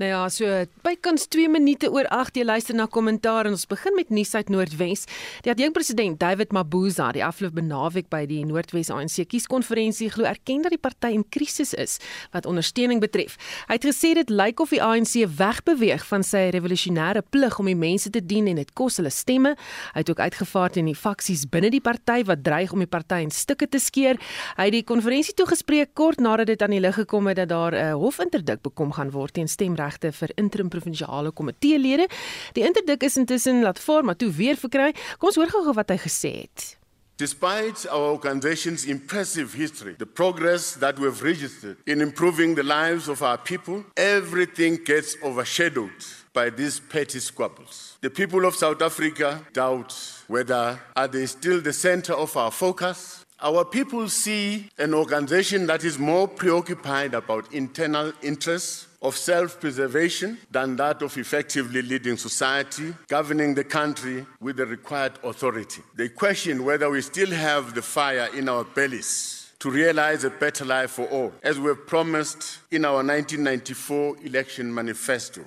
Nou ja, so bykans 2 minute oor 8 jy luister na kommentaar en ons begin met nuus uit Noordwes. Die adjunkt president David Mabuza die afgelope naweek by die Noordwes ANC kieskonferensie glo erken dat die party in krisis is wat ondersteuning betref. Hy het gesê dit lyk of die ANC wegbeweeg van sy revolusionêre plig om die mense te dien en dit kos hulle stemme. Hy het ook uitgevaar teen die faksies binne die party wat dreig om die party in stukke te skeer. Hy het die konferensie toegespreek kort nadat dit aan die lig gekom het dat daar 'n hofinterdik bekom gaan word teen stemregte regte vir interim provinsiale komiteelede. Die interdik is intussen laat vaar maar toe weer verkry. Kom ons hoor gou wat hy gesê het. Despite our organization's impressive history, the progress that we've registered in improving the lives of our people, everything gets overshadowed by these petty squabbles. The people of South Africa doubt whether are they still the center of our focus. Our people see an organization that is more preoccupied about internal interests of self preservation than that of effectively leading society, governing the country with the required authority. They question whether we still have the fire in our bellies to realize a better life for all, as we have promised in our 1994 election manifesto.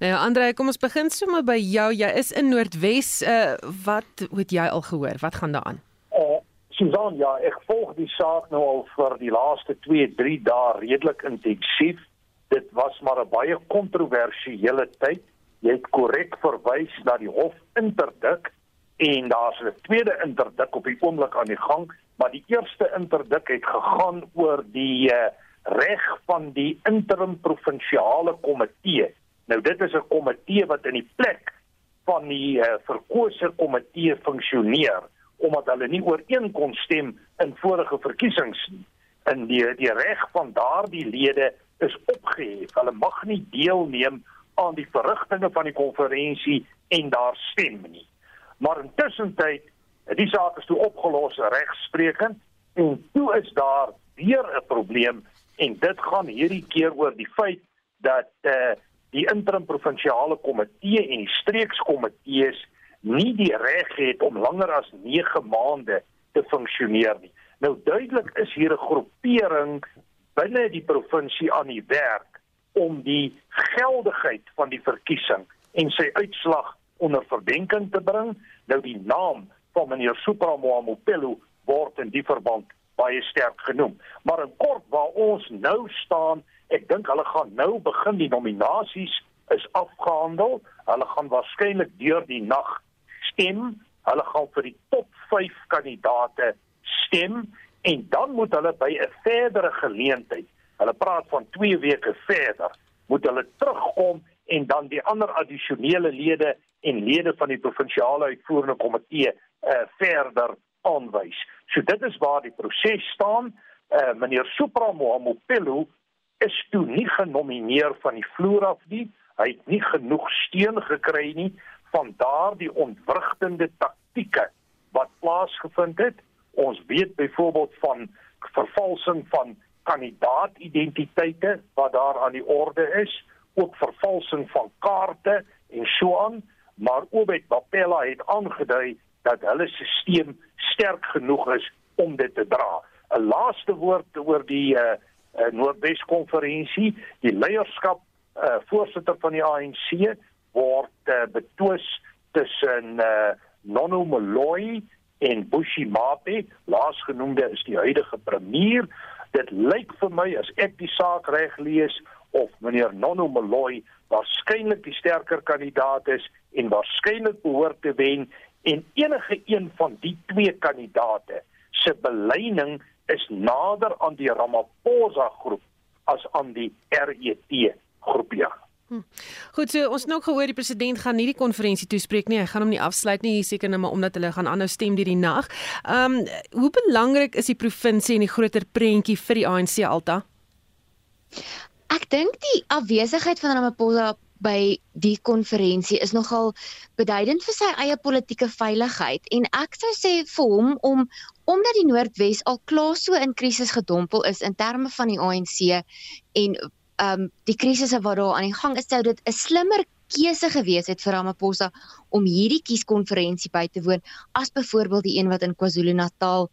Nou Andre, kom ons begin sommer by jou. Jy is in Noordwes. Uh, wat het jy al gehoor? Wat gaan daar aan? Uh, Susan, ja, ek volg die saak nou al vir die laaste 2, 3 dae redelik intensief dit was maar 'n baie kontroversiële tyd. Jy het korrek verwys na die hof interdik en daar's 'n tweede interdik op die oomblik aan die gang, maar die eerste interdik het gegaan oor die uh, reg van die interim provinsiale komitee. Nou dit is 'n komitee wat in die plek van die uh, verkose komitee funksioneer omdat hulle nie ooreenkom stem in vorige verkiesings nie. In die die reg van daardie lede is opgehef. Hulle mag nie deelneem aan die verrigtinge van die konferensie en daar stem nie. Maar intussen tyd, die saak is toe opgelos regsprekend en toe is daar weer 'n probleem en dit gaan hierdie keer oor die feit dat eh uh, die interim provinsiale komitee en die streekskomitees nie die reg het om langer as 9 maande te funksioneer nie. Nou duidelik is hier 'n groepering binne die provinsie aan die werk om die geldigheid van die verkiesing en sy uitslag onder verdenking te bring. Nou die naam van meneer Supramoamopelo word in die verband baie sterk genoem. Maar in kort waar ons nou staan, ek dink hulle gaan nou begin die nominasies is afgehandel. Hulle gaan waarskynlik deur die nag stem. Hulle gaan vir die top 5 kandidaate stem en dan moet hulle by 'n verdere geleentheid, hulle praat van 2 weke verder, moet hulle terugkom en dan die ander addisionele lede en lede van die provinsiale uitvoerende komitee uh, verder aanwys. So dit is waar die proses staan. Uh, meneer Supra Mohamopelo is toe nie genomineer van die vloer af nie. Hy het nie genoeg steun gekry nie van daardie ontwrigtende taktieke wat plaasgevind het Ons weet byvoorbeeld van vervalsing van kandidaatidentiteite wat daar aan die orde is, ook vervalsing van kaarte en so aan, maar Obed Bapela het aangedui dat hulle stelsel sterk genoeg is om dit te dra. 'n Laaste woord oor die uh, uh, Noordwes konferensie, die leierskap uh, voorsitter van die ANC word uh, betwis tussen uh, Nono Moloi en Bushi Mape, laasgenoemde is die huidige premier. Dit lyk vir my as ek die saak reg lees of meneer Nono Moloi waarskynlik die sterker kandidaat is en waarskynlik behoort te wen en enige een van die twee kandidaate se beleining is nader aan die Ramaphosa groep as aan die RET groepie. Hm. Goed, so ons het nou gehoor die president gaan nie die konferensie toespreek nie. Hy gaan hom nie afsluit nie, seker net maar omdat hulle gaan aanhou stem deur die nag. Ehm um, hoe belangrik is die provinsie en die groter prentjie vir die ANC Alta? Ek dink die afwesigheid van Ramaphosa by die konferensie is nogal beduidend vir sy eie politieke veiligheid en ek sou sê vir hom om omdat die Noordwes al klaar so in krisis gedompel is in terme van die ANC en um die krisisse wat daar aan die gang is, sou dit 'n slimmer keuse gewees het vir Ramaphosa om hierdie kieskonferensie by te woon as byvoorbeeld die een wat in KwaZulu-Natal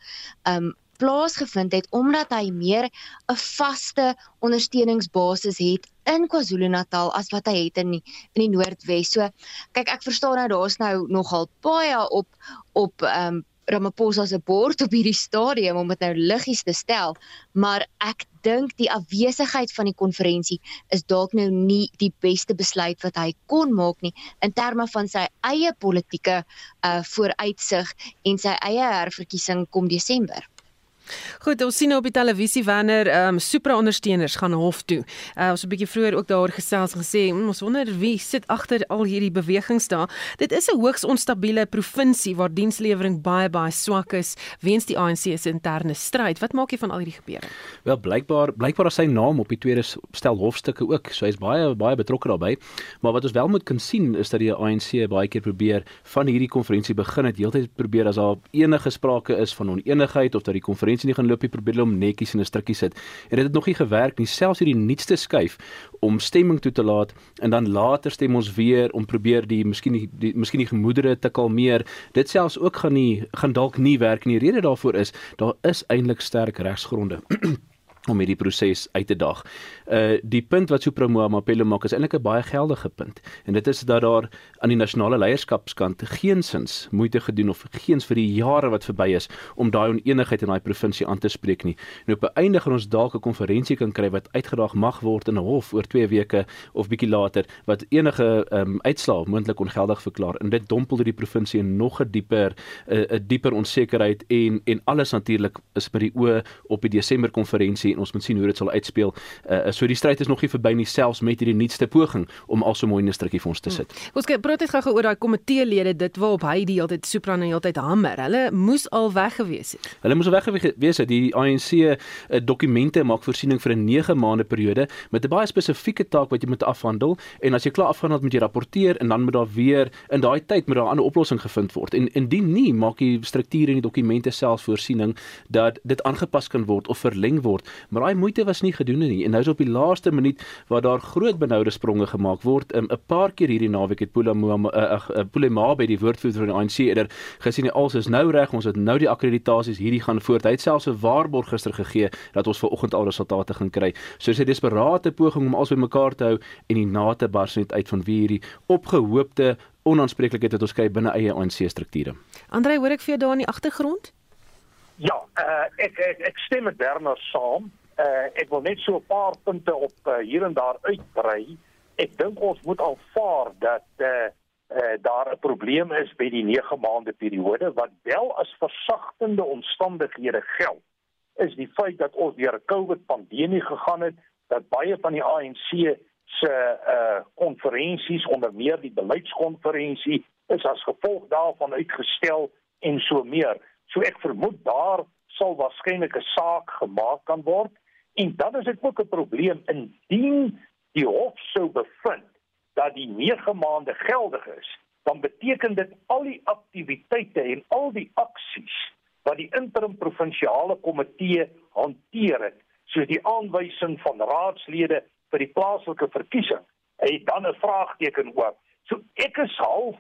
um plaasgevind het omdat hy meer 'n vaste ondersteuningsbasis het in KwaZulu-Natal as wat hy het in die, in die Noordwes. So kyk ek verstaan nou daar's nou nogal baie op op ehm um, Ramaphosa se bord op hierdie stadium om dit nou liggies te stel, maar ek dink die afwesigheid van die konferensie is dalk nou nie die beste besluit wat hy kon maak nie in terme van sy eie politieke uh vooruitsig en sy eie herverkiesing kom Desember. Goed, ons sien nou op die televisie wanneer ehm um, supra ondersteuners gaan hof toe. Uh, ons het 'n bietjie vroeër ook daaroor gesels en gesê mm, ons wonder wie sit agter al hierdie bewegings daar. Dit is 'n hoogs onstabiele provinsie waar dienslewering baie baie swak is weens die ANC se interne stryd. Wat maak jy van al hierdie gebeure? Wel blykbaar blykbaar is sy naam op die tweede stel hofstukke ook. So hy's baie baie betrokke daarbey. Maar wat ons wel moet kan sien is dat die ANC baie keer probeer van hierdie konferensie begin het heeltyd probeer as daar enige sprake is van onenigheid of dat die konferensie mense nie gaan loop nie probeer hulle om netjies in 'n strukkie sit. En dit het nog nie gewerk nie, selfs hierdie nuutste skuif om stemming toe te laat en dan later stem ons weer om probeer die miskien die, die miskien die gemoedere te kalmeer. Dit selfs ook gaan nie gaan dalk nie werk nie. Die rede daarvoor is daar is eintlik sterk regsgronde. om hierdie proses uit te daag. Uh die punt wat Supremo Mapelo maak is eintlik 'n baie geldige punt en dit is dat daar aan die nasionale leierskapskant geensins moeite gedoen of geens vir die jare wat verby is om daai oneenigheid in daai provinsie aan te spreek nie. En op 'n einde gaan ons dalk 'n konferensie kan kry wat uitgedaag mag word in 'n hof oor 2 weke of bietjie later wat enige um uitslae moontlik ongeldig verklaar en dit dompel die provinsie in nog 'n dieper 'n uh, dieper onsekerheid en en alles natuurlik is by die oë op die Desember konferensie en ons moet sien hoe dit sal uitspeel. Uh, so die stryd is nog nie verby nie selfs met hierdie nuutste poging om also mooi 'n strukkie vir ons te sit. Hmm. Ons kyk praat net gou oor daai komiteelede dit waarop hy die hele tyd Supran die hele tyd hamer. Hulle moes al weg gewees het. Hulle moes al weg gewees het. Die ANC uh, eh, dokumente maak voorsiening vir 'n 9 maande periode met 'n baie spesifieke taak wat jy moet afhandel en as jy klaar afhandel moet jy rapporteer en dan moet daar weer in daai tyd moet daar 'n ander oplossing gevind word. En indien nie maak die strukture in die dokumente self voorsiening dat dit aangepas kan word of verleng word maar daai moeite was nie gedoen nie. En nou is op die laaste minuut waar daar groot benoude spronge gemaak word. 'n um, paar keer hierdie naweek het Pulema uh, uh, Pulema by die woordvoerder van die ANC eerder gesien die alles is nou reg. Ons het nou die akkreditasies hierdie gaan voort. Hy het selfs 'n waarborg gister gegee dat ons vanoggend al resultate gaan kry. So is 'n desperate poging om alles bymekaar te hou en die nate bars net uit van wie hierdie opgehoopte onaanspreeklikheid wat ons kry binne eie ANC strukture. Andre, hoor ek vir jou daar in die agtergrond? Ja, uh, ek, ek ek stem met Bernard saam. Uh, ek wil net so 'n paar punte op uh, hier en daar uitbrei. Ek dink ons moet aanvaar dat uh, uh, daar 'n probleem is by die 9 maande periode wat wel as versagtende omstandighede geld. Is die feit dat ons deur 'n COVID pandemie gegaan het, dat baie van die ANC se uh konferensies onder meer die beleidskonferensie is as gevolg daarvan uitgestel en so meer. So ek vermoed daar sal waarskynlik 'n saak gemaak kan word en dan is dit ook 'n probleem indien die hof sou bevind dat die 9 maande geldig is, dan beteken dit al die aktiwiteite en al die aksies wat die interim provinsiale komitee hanteer het, soos die aanwysing van raadslede vir die plaaslike verkiesing, het dan 'n vraagteken oor. So ek is half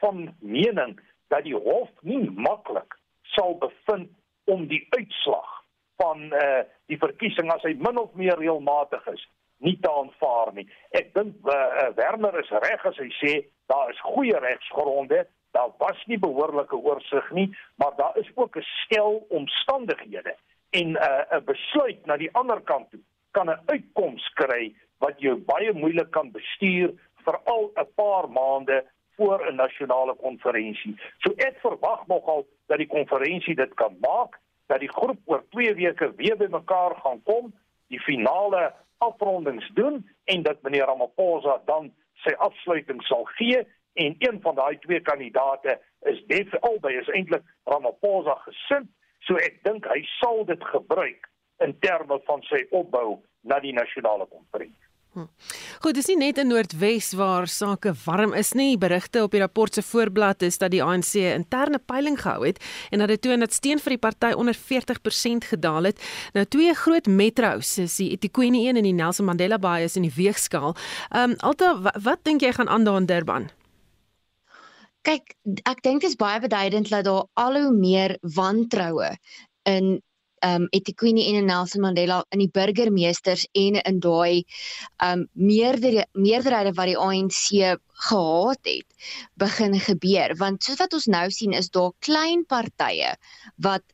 van mening dat die hof nie maklik sal bevind om die uitslag van eh uh, die verkiesing as hy min of meer reëlmatig is nie te aanvaar nie. Ek dink eh uh, Werner is reg as hy sê daar is goeie regsgronde, daar was nie behoorlike oorsig nie, maar daar is ook 'n stel omstandighede en 'n uh, 'n besluit na die ander kant toe kan 'n uitkoms kry wat jou baie moeilik kan bestuur veral 'n paar maande voor 'n nasionale konferensie. So ek verwag nogal dat die konferensie dit kan maak, dat die groep oor 2 weke weer bymekaar gaan kom, die finale afrondings doen en dat meneer Ramaphosa dan sy afsluiting sal gee en een van daai twee kandidate is def albei is eintlik Ramaphosa gesind, so ek dink hy sal dit gebruik in terme van sy opbou na die nasionale konferensie. Hm. Goed, dis nie net in Noordwes waar sake warm is nie. Berigte op die rapport se voorblad is dat die ANC 'n interne peiling gehou het en dat dit toon dat steun vir die party onder 40% gedaal het. Nou twee groot metros, is die eThekwini 1 en die Nelson Mandela Bay is in die weegskaal. Ehm um, Alta, wat, wat dink jy gaan aan daar in Durban? Kyk, ek dink dit is baie beduidend dat daar al hoe meer wantroue in um eThekwini en Nelson Mandela in die burgemeesters en in daai um meerdere meerderhede wat die ANC gehaat het begin gebeur. Want soos wat ons nou sien is daar klein partye wat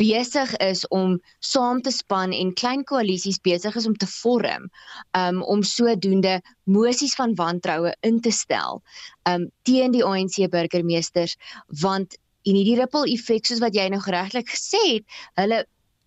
besig is om saam te span en klein koalisies besig is om te vorm um om sodoende mosies van wantroue in te stel um teen die ANC burgemeesters want en hierdie ripple effek soos wat jy nou geregtelik gesê het hulle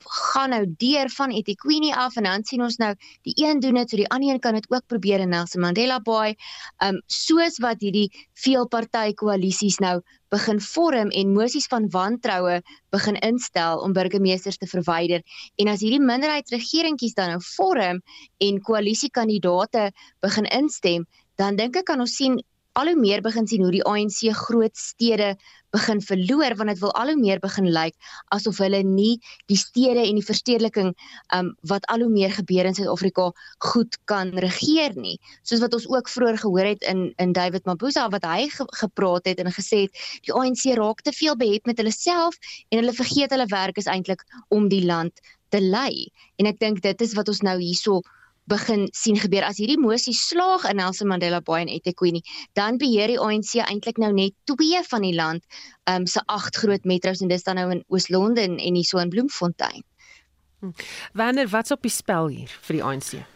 gaan nou deur van eThekwini af en dan sien ons nou die een doen dit so die ander een kan dit ook probeer in Nelson Mandela Bay. Um soos wat hierdie veelparty koalisies nou begin vorm en mosies van wantroue begin instel om burgemeesters te verwyder en as hierdie minderheidsregeringkies dan nou vorm en koalisiekandidate begin instem dan dink ek kan ons sien al hoe meer begin sien hoe die ANC groot stede begin verloor want dit wil al hoe meer begin lyk asof hulle nie die stede en die verstedeliking um, wat al hoe meer gebeur in Suid-Afrika goed kan regeer nie. Soos wat ons ook vroeër gehoor het in in David Mabuza wat hy ge gepraat het en gesê het die ANC raak te veel behept met hulle self en hulle vergeet hulle werk is eintlik om die land te lei. En ek dink dit is wat ons nou hierso begin sien gebeur as hierdie mosie slaag in Nelson Mandela Bay en eThekwini dan beheer die ANC eintlik nou net twee van die land um, se agt groot metros en dis dan nou in Oos-London en hier so in Bloemfontein. Hm. Wanneer wat's op die spel hier vir die ANC?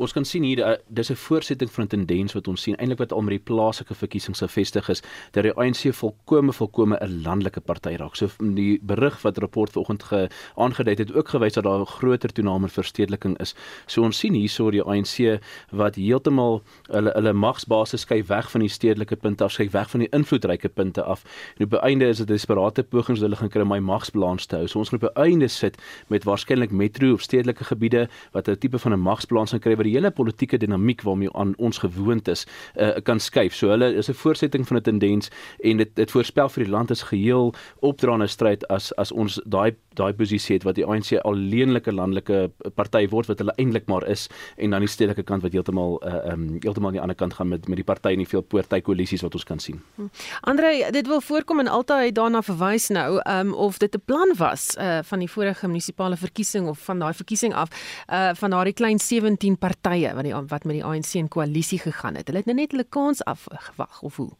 Ons kan sien hier uh, dis 'n voortsetting van 'n tendens wat ons sien eintlik wat al met die plaaslike verkiesings gevestig is dat die ANC volkome volkome 'n landelike party raak. So die berig wat rapport vanoggend aangedui het ook gewys dat daar 'n groter toename in verstedeliking is. So ons sien hierso die ANC wat heeltemal hulle hulle magsbasis skuif weg van die stedelike punte af, skuif weg van die invloedryke punte af. En op einde is dit 'n desperate poging om hulle gaan kry om my magsbalans te hou. So ons gaan die einde sit met waarskynlik metro of stedelike gebiede wat 'n tipe van 'n magsbalans kan kry die hele politieke dinamiek waarmee aan ons gewoond is uh, kan skuif. So hulle is 'n voortsetting van 'n tendens en dit dit voorspel vir die land is geheel opdraande stryd as as ons daai daai posisie het wat die ANC alleenlike landelike party word wat hulle eintlik maar is en dan die stedelike kant wat heeltemal uh, um heeltemal aan die ander kant gaan met met die party en die veel poortjie koalisies wat ons kan sien. Hm. Andre, dit wil voorkom en altyd daarna verwys nou um of dit 'n plan was uh van die vorige munisipale verkiesing of van daai verkiesing af uh van daai klein 17 partye wat die wat met die ANC in koalisie gegaan het. Hulle het nou net hulle kans afgewag of hoe?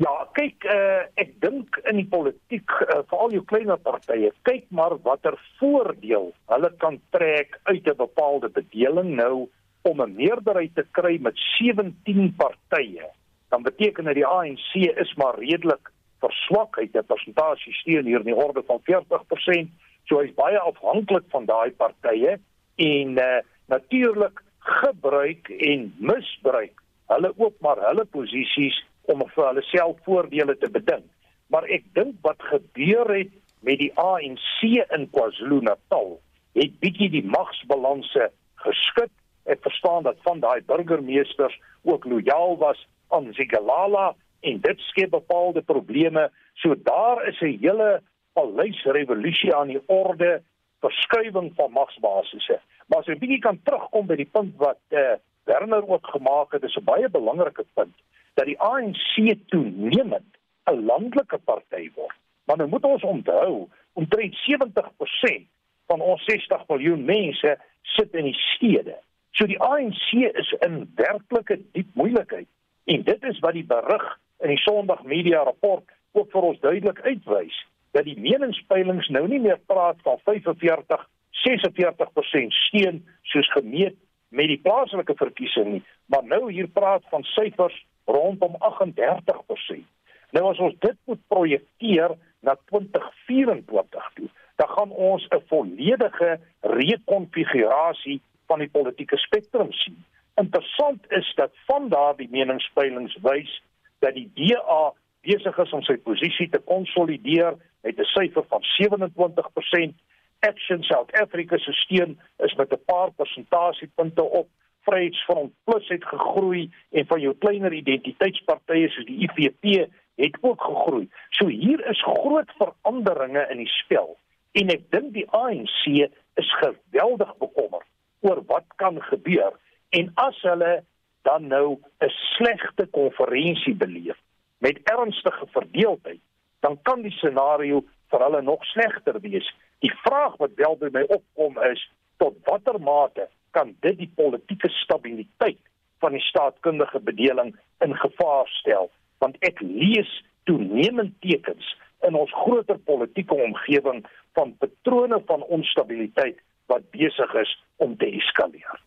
Ja, kyk, uh, ek dink in die politiek, uh, veral jou kleiner partye, kyk maar watter voordeel hulle kan trek uit 'n bepaalde bedeling nou om 'n meerderheid te kry met 17 partye. Dan beteken dit die ANC is maar redelik verswak uit 'n persentasie steun hier in die orde van 40%. So hy's baie afhanklik van daai partye en uh, natuurlik gebruik en misbruik hulle ook maar hulle posisies om vir hulle self voordele te beding. Maar ek dink wat gebeur het met die ANC in KwaZulu-Natal het bietjie die magsbalanse geskit. Ek verstaan dat van daai burgemeesters ook lojaal was aan Zigalala en dit skep bepaalde probleme. So daar is 'n hele paleisrevolusie aan die orde, verskuiwing van magsbasisse. Maar as jy 'n bietjie kan terugkom by die punt wat eh uh, Werner ook gemaak het, is 'n baie belangrike punt dat die ANC toenemend 'n landelike party word. Maar nou moet ons onthou, omtrent 70% van ons 60 miljoen mense sit in die stede. So die ANC is in werklike diep moeilikheid en dit is wat die berig in die Sondag Media rapport ook vir ons duidelik uitwys dat die meningspeilings nou nie meer praat van 45 46% steun soos gemeet met die plaaslike verkiesing nie, maar nou hier praat van syfers rondom 38%. Nou as ons dit moet projekteer na 2024 toe, dan gaan ons 'n volledige rekonfigurasie van die politieke spektrum sien. Interessant is dat van daardie meningspeilings wys dat die DA besig is om sy posisie te konsolideer met 'n syfer van 27% Action South Africa se steun is met 'n paar persentasiepunte op. Vryheidsfront Plus het gegroei en van jou kleiner identiteitspartye soos die IFP het ook gegroei. So hier is groot veranderinge in die spel en ek dink die ANC is geweldig bekommerd oor wat kan gebeur en as hulle dan nou 'n slegte konferensie beleef met ernstige verdeeldheid, dan kan die scenario vir hulle nog slegter wees Die vraag wat wel by my opkom is tot watter mate kan dit die politieke stabiliteit van die staatkundige bedeling in gevaar stel? Want ek lees toenemend tekens in ons groter politieke omgewing van patrone van onstabiliteit wat besig is om te eskaleer.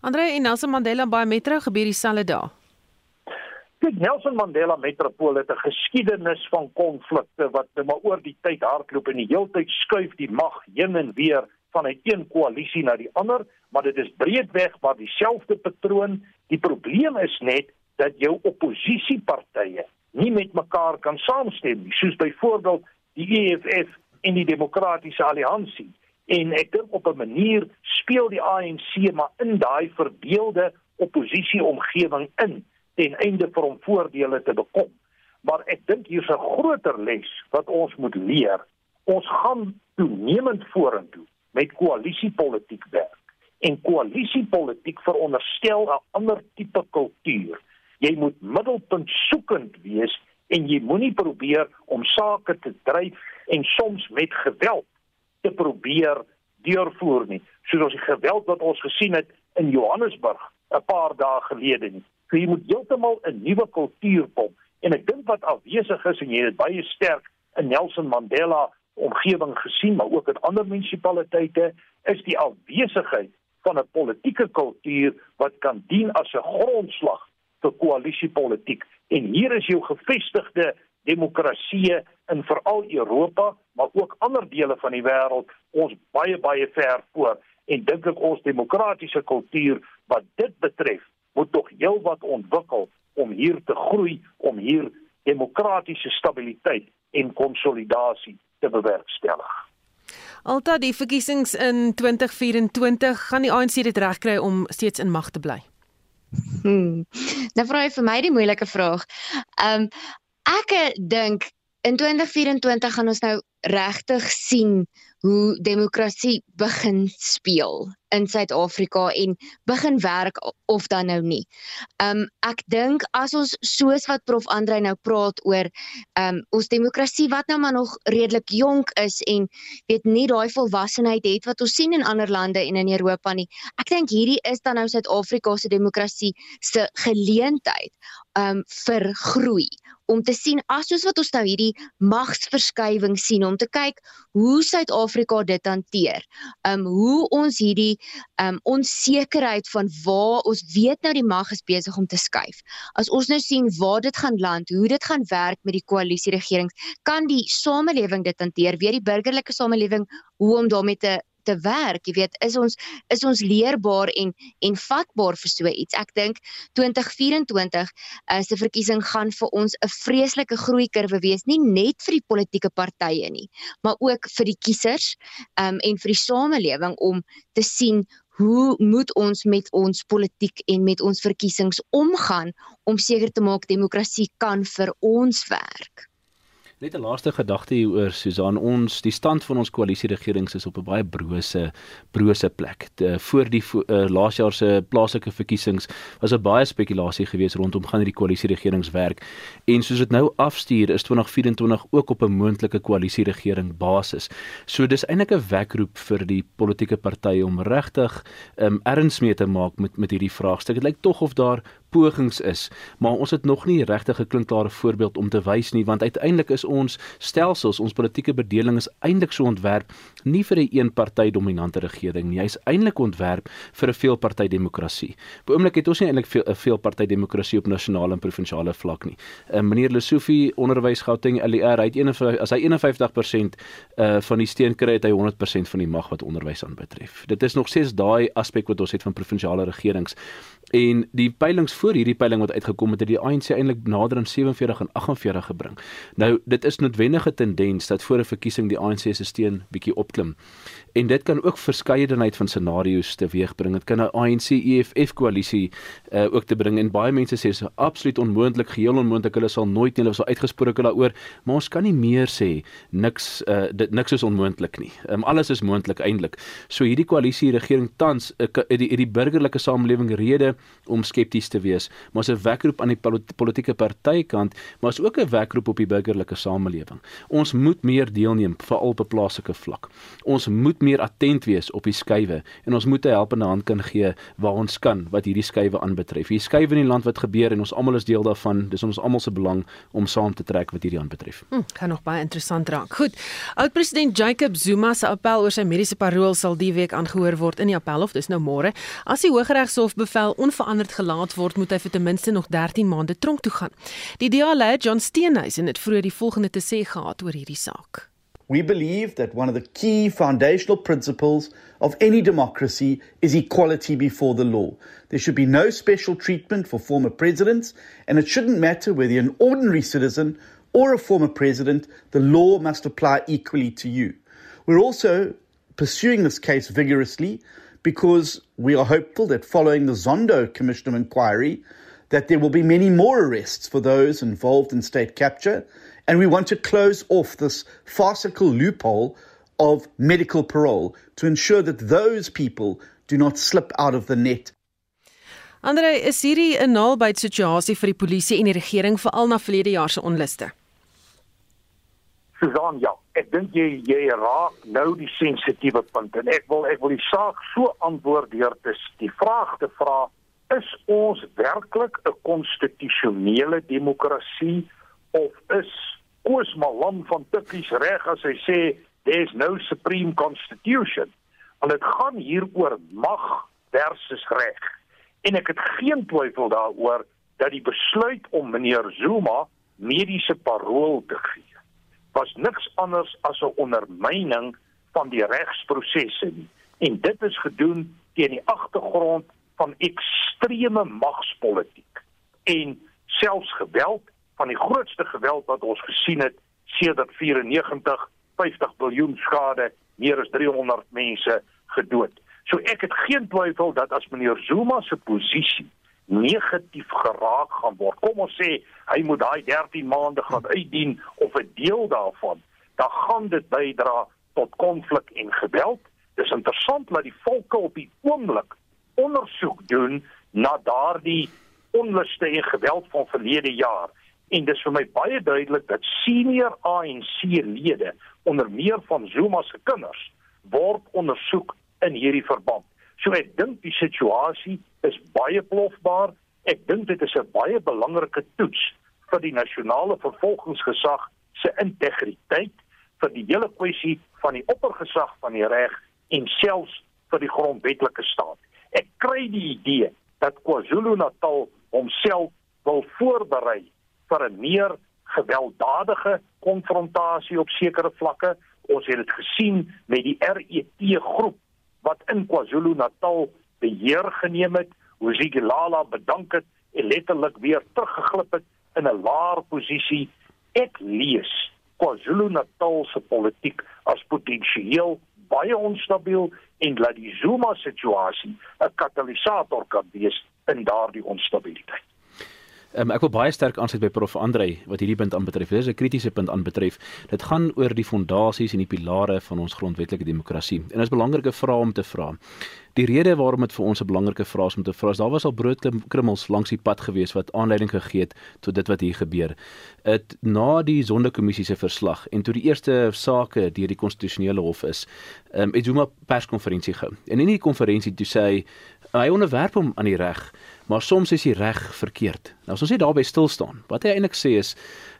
Andre en Nelson Mandela Bay Metro gebeur dieselfde dae. Die Nelson Mandela Metropool het 'n geskiedenis van konflikte wat net maar oor die tyd hardloop en die heeltyd skuif die mag heen en weer van 'n een koalisie na die ander, maar dit is breedweg maar dieselfde patroon. Die probleem is net dat jou oppositiepartye nie met mekaar kan saamstem nie, soos byvoorbeeld die EFF en die Demokratiese Alliansie. En ek dink op 'n manier speel die ANC maar in daai verdeelde oppositieomgewing in ten einde vir hom voordele te bekom. Maar ek dink hier's 'n groter les wat ons moet leer. Ons gaan toenemend vorentoe met koalisiepolitiek werk. En koalisiepolitiek veronderstel 'n ander tipe kultuur jy moet middelpunt soekend wees en jy moenie probeer om sake te dryf en soms met geweld te probeer deurvoer nie soos ons die geweld wat ons gesien het in Johannesburg 'n paar dae gelede nie so jy moet heeltemal 'n nuwe kultuur kom. En ek dink wat afwesig is en jy het baie sterk in Nelson Mandela omgewing gesien maar ook in ander munisipaliteite is die afwesigheid van 'n politieke kultuur wat kan dien as 'n grondslag vir koalisiepolitiek en hier is jou gevestigde demokrasieë in veral Europa maar ook ander dele van die wêreld ons baie baie ver voor. En dink ek ons demokratiese kultuur wat dit betref moet tog heelwat ontwikkel om hier te groei om hier demokratiese stabiliteit en konsolidasie te bewerkstellig. Alta die verkiesings in 2024 gaan die ANC dit regkry om steeds in mag te bly. Hmm. Nou vra jy vir my die moeilike vraag. Ehm um, ek dink in 2024 gaan ons nou regtig sien hoe demokrasie begin speel in Suid-Afrika en begin werk of dan nou nie. Um ek dink as ons soos wat Prof Andrei nou praat oor um ons demokrasie wat nou maar nog redelik jonk is en weet nie daai volwassenheid het wat ons sien in ander lande en in Europa nie. Ek dink hierdie is dan nou Suid-Afrika se demokrasie se geleentheid um vir groei om te sien asoos wat ons nou hierdie magsverskywing sien om te kyk hoe Suid-Afrika dit hanteer. Um hoe ons hierdie um onsekerheid van waar ons weet nou die mag is besig om te skuif. As ons nou sien waar dit gaan land, hoe dit gaan werk met die koalisieregering, kan die samelewing dit hanteer, weer die burgerlike samelewing hoe om daarmee te te werk, jy weet, is ons is ons leerbaar en en vatbaar vir so iets. Ek dink 2024 uh, se verkiesing gaan vir ons 'n vreeslike groeikurwe wees, nie net vir die politieke partye nie, maar ook vir die kiesers um, en vir die samelewing om te sien Hoe moet ons met ons politiek en met ons verkiesings omgaan om seker te maak demokrasie kan vir ons werk? Net 'n laaste gedagte hieroor Susan ons die stand van ons koalisieregerings is op 'n baie brose brose plek. De, voor die uh, laas jaar se plaaslike verkiesings was 'n baie spekulasie geweest rondom gaan hierdie koalisieregerings werk en soos dit nou afstuur is 2024 ook op 'n moontlike koalisieregering basis. So dis eintlik 'n wekroep vir die politieke partye om regtig um, erns mee te maak met met hierdie vraagstuk. Dit lyk tog of daar pogings is, maar ons het nog nie regtig 'n klinkklare voorbeeld om te wys nie want uiteindelik is ons stelsels, ons politieke bedeling is eintlik so ontwerp nie vir 'n een party dominante regering nie. Hy's eintlik ontwerp vir 'n veelparty demokrasie. Op oomblik het ons nie eintlik 'n veelparty demokrasie op nasionale en provinsiale vlak nie. Uh, meneer Lesofie onderwys Gauteng LER, hy het 51 as hy 51% uh, van die steun kry, het hy 100% van die mag wat onderwys aanbetref. Dit is nog steeds daai aspek wat ons het van provinsiale regerings. En die peilings voor hierdie peiling wat uitgekom het, het die ANC eintlik nader aan 47 en 48 gebring. Nou, dit is noodwendige tendens dat voor 'n verkiesing die ANC se steun bietjie opklim. En dit kan ook verskeidenheid van scenario's teweegbring. Dit kan 'n ANC EFF koalisie uh, ook te bring en baie mense sê so absoluut onmoontlik, geheel onmoontlik. Hulle sal nooit nie hulle sal uitgesproke daaroor, maar ons kan nie meer sê niks uh, dit niks is onmoontlik nie. Um, alles is moontlik eintlik. So hierdie koalisie regering tans uh, die die burgerlike samelewing rede om skepties te wees, maar is 'n wekroep aan die politieke partytjie maar is ook 'n wekroep op die burgerlike samelewing. Ons moet meer deelneem veral op 'n plaaslike vlak. Ons moet meer attent wees op die skuwe en ons moet 'n helpende hand kan gee waar ons kan wat hierdie skuwe aanbetref. Hier skuwe in die land wat gebeur en ons almal is deel daarvan. Dis ons almal se belang om saam te trek wat hierdie aanbetref. Hm, kan nog baie interessant raak. Goed. Oud-president Jacob Zuma se appel oor sy mediese parol sal die week aangehoor word in die appelhof. Dis nou môre. As die Hooggeregshof bevel onveranderd gelaat word, moet hy vir ten minste nog 13 maande tronk toe gaan. Die DA-leier John Steenhuisen het vroeër die volgende te sê gehad oor hierdie saak. We believe that one of the key foundational principles of any democracy is equality before the law. There should be no special treatment for former presidents, and it shouldn't matter whether you're an ordinary citizen or a former president, the law must apply equally to you. We're also pursuing this case vigorously because we are hopeful that following the Zondo Commission of Inquiry, that there will be many more arrests for those involved in state capture, and we want to close off this farcical loophole of medical parole to ensure that those people do not slip out of the net. Andre, is hierdie 'n naalbyt situasie vir die polisie en die regering veral na verlede jaar se onluste? Susan, ja, ek dink jy jy raak nou die sensitiewe punt en ek wil ek wil die saak so antwoord deur te die vraag te vra is ons werklik 'n konstitusionele demokrasie of is Koos Malam van Tikkies reg as hy sê there's no supreme constitution. Want dit gaan hier oor mag versus reg. En ek het geen twyfel daaroor dat die besluit om meneer Zuma mediese parol te gee was niks anders as 'n ondermyning van die regsprosesse nie. En dit is gedoen teen die agtergrond van ekstreme magspolitiek en selfs geweld van die grootste geweld wat ons gesien het sedert 94 50 miljard skade meer as 300 mense gedood. So ek het geen twyfel dat as meneer Zuma se posisie negatief geraak gaan word. Kom ons sê hy moet daai 13 maande gaan uitdien of 'n deel daarvan, dan gaan dit bydra tot konflik en geweld. Dis interessant dat die volke op die oomblik ondersoek doen na daardie onluste en geweld van verlede jaar en dis vir my baie duidelik dat senior ANC-lede onder meer van Zuma se kinders word ondersoek in hierdie verband. So ek dink die situasie is baie plofbaar. Ek dink dit is 'n baie belangrike toets vir die nasionale vervolgingsgesag se integriteit vir die hele kwessie van die oppergesag van die reg en selfs vir die grondwetlike staat. Ek kry die idee dat KwaZulu-Natal homself wil voorberei vir 'n meer gewelddadige konfrontasie op sekere vlakke. Ons het dit gesien met die RET groep wat in KwaZulu-Natal beheer geneem het, hoe Zigilala bedank het en letterlik weer teruggeglip het in 'n laer posisie. Ek lees KwaZulu-Natal se politiek as potensieel baie onstabiel en dat die Zuma situasie 'n katalisator kan wees in daardie onstabiliteit. Um, ek wil baie sterk aansluit by Prof Andrei wat hierdie punt aanbetref. Dit is 'n kritiese punt aanbetref. Dit gaan oor die fondasies en die pilare van ons grondwetlike demokrasie. En dit is 'n belangrike vraag om te vra. Die rede waarom dit vir ons 'n belangrike vraag is om te vra is daar was al broodkrummels langs die pad gewees wat aanleiding gegee het tot dit wat hier gebeur. Dit na die sondekommissie se verslag en toe die eerste sake deur die konstitusionele hof is, um, het Zuma perskonferensie gehou. En in die konferensie toe sê hy hy onderwerp hom aan die reg maar soms is die reg verkeerd. Nou as ons net daarby stil staan, wat hy eintlik sê is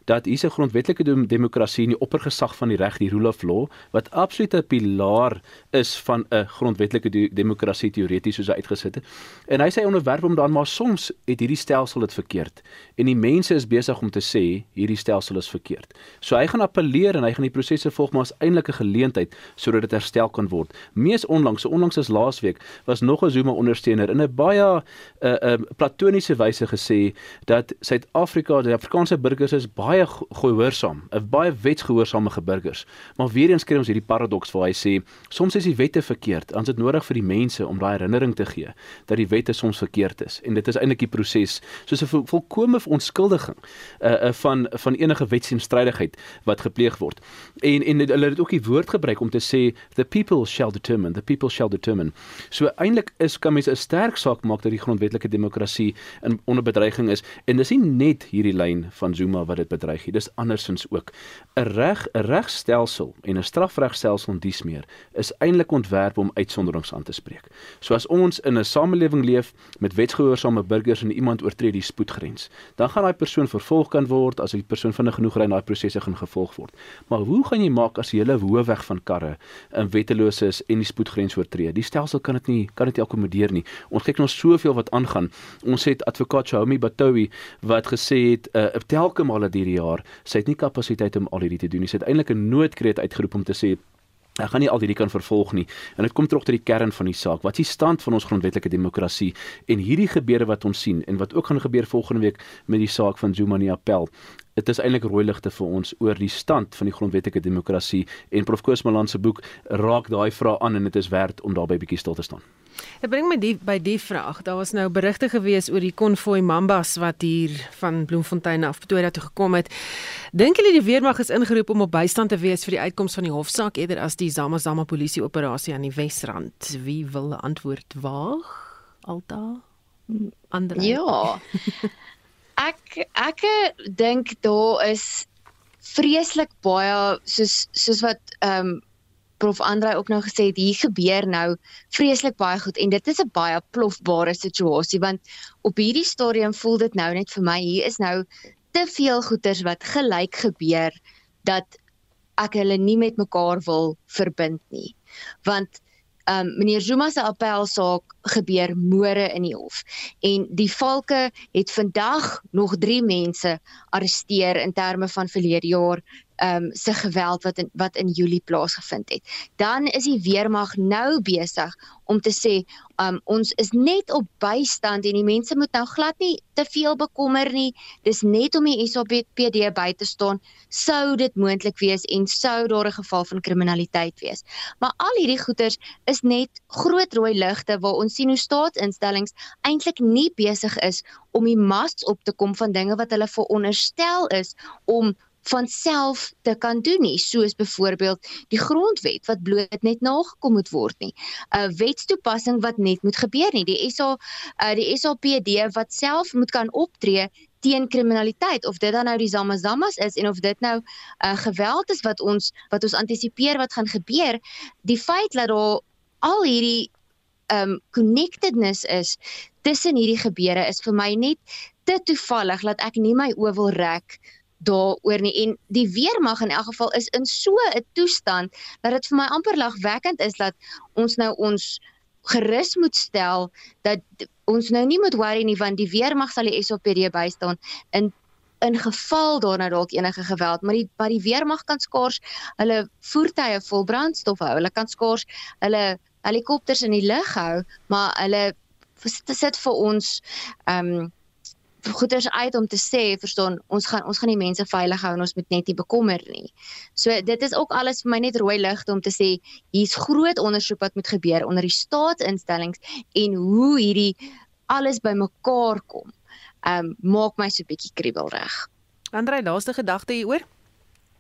dat hier 'n grondwetlike demokrasie in die oppergesag van die reg, die rule of law, wat absoluut 'n pilaar is van 'n grondwetlike demokrasie teoreties soos hy uitgesit het. En hy sê onderwerp hom dan maar soms het hierdie stelsel dit verkeerd en die mense is besig om te sê hierdie stelsel is verkeerd. So hy gaan appeleer en hy gaan die prosesse volg maar as eintlike geleentheid sodat dit herstel kan word. Mees onlangs, so onlangs as laasweek, was nog 'n Zuma ondersteuner in 'n baie 'n uh, uh, platoniese wyse gesê dat Suid-Afrika, die Afrikaanse burgers is baie gehoorsaam, 'n baie wetsgehoorsame burgers. Maar weer eens kry ons hierdie paradoks waar hy sê soms is die wette verkeerd, is dit nodig vir die mense om daai herinnering te gee dat die wette soms verkeerd is en dit is eintlik die proses soos 'n volkomme ontskuldiging uh, uh, van van enige wetsenstrydigheid wat gepleeg word. En en hulle het ook die woord gebruik om te sê the people shall determine, the people shall determine. So eintlik is kan mens 'n sterk saak maak dat die grondwetlike demokrasie in onder bedreiging is en dis nie net hierdie lyn van Zuma wat dit bedreig nie, dis andersins ook. 'n Reg 'n regstelsel en 'n strafregstelsel en dies meer is eintlik ontwerp om uitsonderings aan te spreek. So as ons in 'n samelewing leef met wetsgehoorsame burgers en iemand oortree die spoedgrens, dan gaan daai persoon vervolg kan word as die persoon vinnig genoeg ry en daai prosesse gaan gevolg word. Maar hoe gaan jy maak as jy hele hoofweg van karre in wetteloos is en die spoedgrens oortree? Die stelsel kan dit nie kan dit nie akkommodeer nie. Ons kyk nog soveel wat aangaan. Ons het advokaat Shaumi Batowi wat gesê het uh, telke male hierdie jaar, sy het nie kapasiteit om al hierdie te doen nie. Sy het eintlik 'n noodkreet uitgeroep om te sê Ek gaan nie al hierdie kan vervolg nie. En dit kom terug tot die kern van die saak. Wat is die stand van ons grondwetlike demokrasie en hierdie gebeure wat ons sien en wat ook gaan gebeur volgende week met die saak van Zuma nie appel. Dit is eintlik rooi ligte vir ons oor die stand van die grondwetlike demokrasie en Prof Koos Malan se boek raak daai vraag aan en dit is werd om daarbey bietjie stil te staan. Dit bring my die by die vraag. Daar was nou berigte gewees oor die konvoi Mambas wat hier van Bloemfontein af Pretoria toe gekom het. Dink julle die weermag is ingeroep om op bystand te wees vir die uitkoms van die hofsaak eerder as die Zama Zama polisie operasie aan die Wesrand? Wie wil antwoord waag? Alta? Andre? Ja. Ek ek dink daar is vreeslik baie soos soos wat ehm um, prof Andrei ook nou gesê het hier gebeur nou vreeslik baie goed en dit is 'n baie plofbare situasie want op hierdie stadium voel dit nou net vir my hier is nou te veel goeters wat gelyk gebeur dat ek hulle nie met mekaar wil verbind nie. Want um meneer Zuma se appelsaak gebeur môre in die hof en die valke het vandag nog 3 mense arresteer in terme van verlede jaar ehm um, se geweld wat in wat in Julie plaasgevind het. Dan is die weermag nou besig om te sê um, ons is net op bystand en die mense moet nou glad nie te veel bekommer nie. Dis net om die SAPD by te staan sou dit moontlik wees en sou daar 'n geval van kriminaliteit wees. Maar al hierdie goeters is net groot rooi ligte waar ons sien hoe staatsinstellings eintlik nie besig is om die mas op te kom van dinge wat hulle veronderstel is om van self te kan doen nie soos byvoorbeeld die grondwet wat bloot net nagekom moet word nie. 'n wetstoepassing wat net moet gebeur nie. Die SA uh, die SAPD wat self moet kan optree teen kriminaliteit of dit dan nou die zamazamas is en of dit nou uh, geweld is wat ons wat ons antisipeer wat gaan gebeur die feit dat daar al hierdie um connectedness is tussen hierdie gebeure is vir my net te toevallig dat ek nie my oë wil rek daaroor nie. En die weermag in elk geval is in so 'n toestand dat dit vir my amper lagwekkend is dat ons nou ons gerus moet stel dat ons nou nie moet worry nie want die weermag sal die SAPD bystaan in in geval daar nou dalk enige geweld. Maar die maar die weermag kan skaars hulle voertuie vol brandstof hou. Hulle kan skaars hulle helikopters in die lug hou maar hulle sit vir ons ehm um, goeders uit om te sê, verstaan, ons gaan ons gaan die mense veilig hou en ons moet net nie bekommer nie. So dit is ook alles vir my net rooi ligte om te sê hier's groot ondersoek wat moet gebeur onder die staatsinstellings en hoe hierdie alles bymekaar kom. Ehm um, maak my so 'n bietjie kriebel reg. Andrei, laaste gedagte hieroor?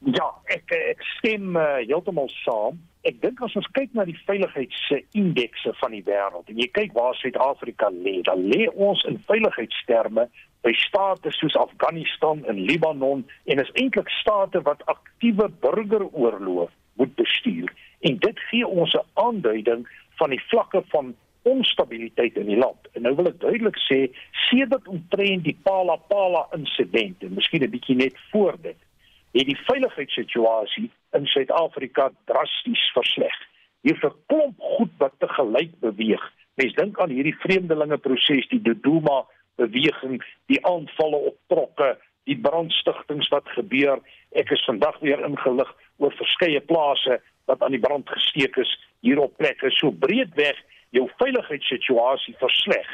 Ja, ek ek stem uh, heeltemal saam. Ek dink as ons kyk na die veiligheidsindekse van die wêreld en jy kyk waar Suid-Afrika lê, dan lê ons in veiligheidsterme by state soos Afghanistan en Libanon en is eintlik state wat aktiewe burgeroorloë moet bestuur en dit gee ons 'n aanduiding van die vlakke van onstabiliteit in die land. En nou wil ek duidelik sê sedert omtrent die Palapala insident en miskien 'n bietjie net voor dit, het die veiligheidssituasie in Suid-Afrika drasties versleg. Hier is 'n klomp goed wat te gelyk beweeg. Mens dink aan hierdie vreemdelinge proses, die Dodoma beweging, die aanvalle op trokke, die brandstigtings wat gebeur. Ek is vandag weer ingelig oor verskeie plase wat aan die brand gesteek is hier op plekke so breedweg jou veiligheidssituasie versleg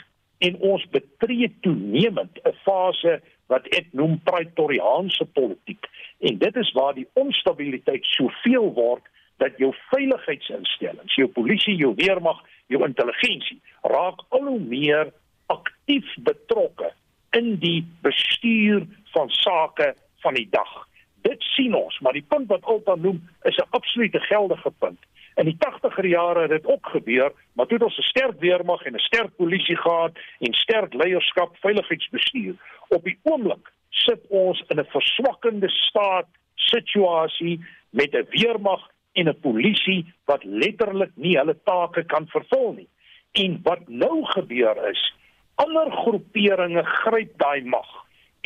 en ons betree toenemend 'n fase wat ek noem praetoriaanse politiek en dit is waar die onstabiliteit soveel word dat jou veiligheidsinstellings, jou polisie, jou weermag, jou intelligensie raak al hoe meer aktief betrokke in die bestuur van sake van die dag. Dit sien ons, maar die punt wat Alta noem is 'n absolute geldige punt. In die 80er jare het dit ook gebeur, maar toe het ons 'n sterk weermag en 'n sterk polisie gehad en sterk leierskap, veiligheidsbestuur. Op die oomblik sit ons in 'n verswakkende staat situasie met 'n weermag en 'n polisie wat letterlik nie hulle take kan vervul nie. En wat nou gebeur is, ander groeperinge gryp daai mag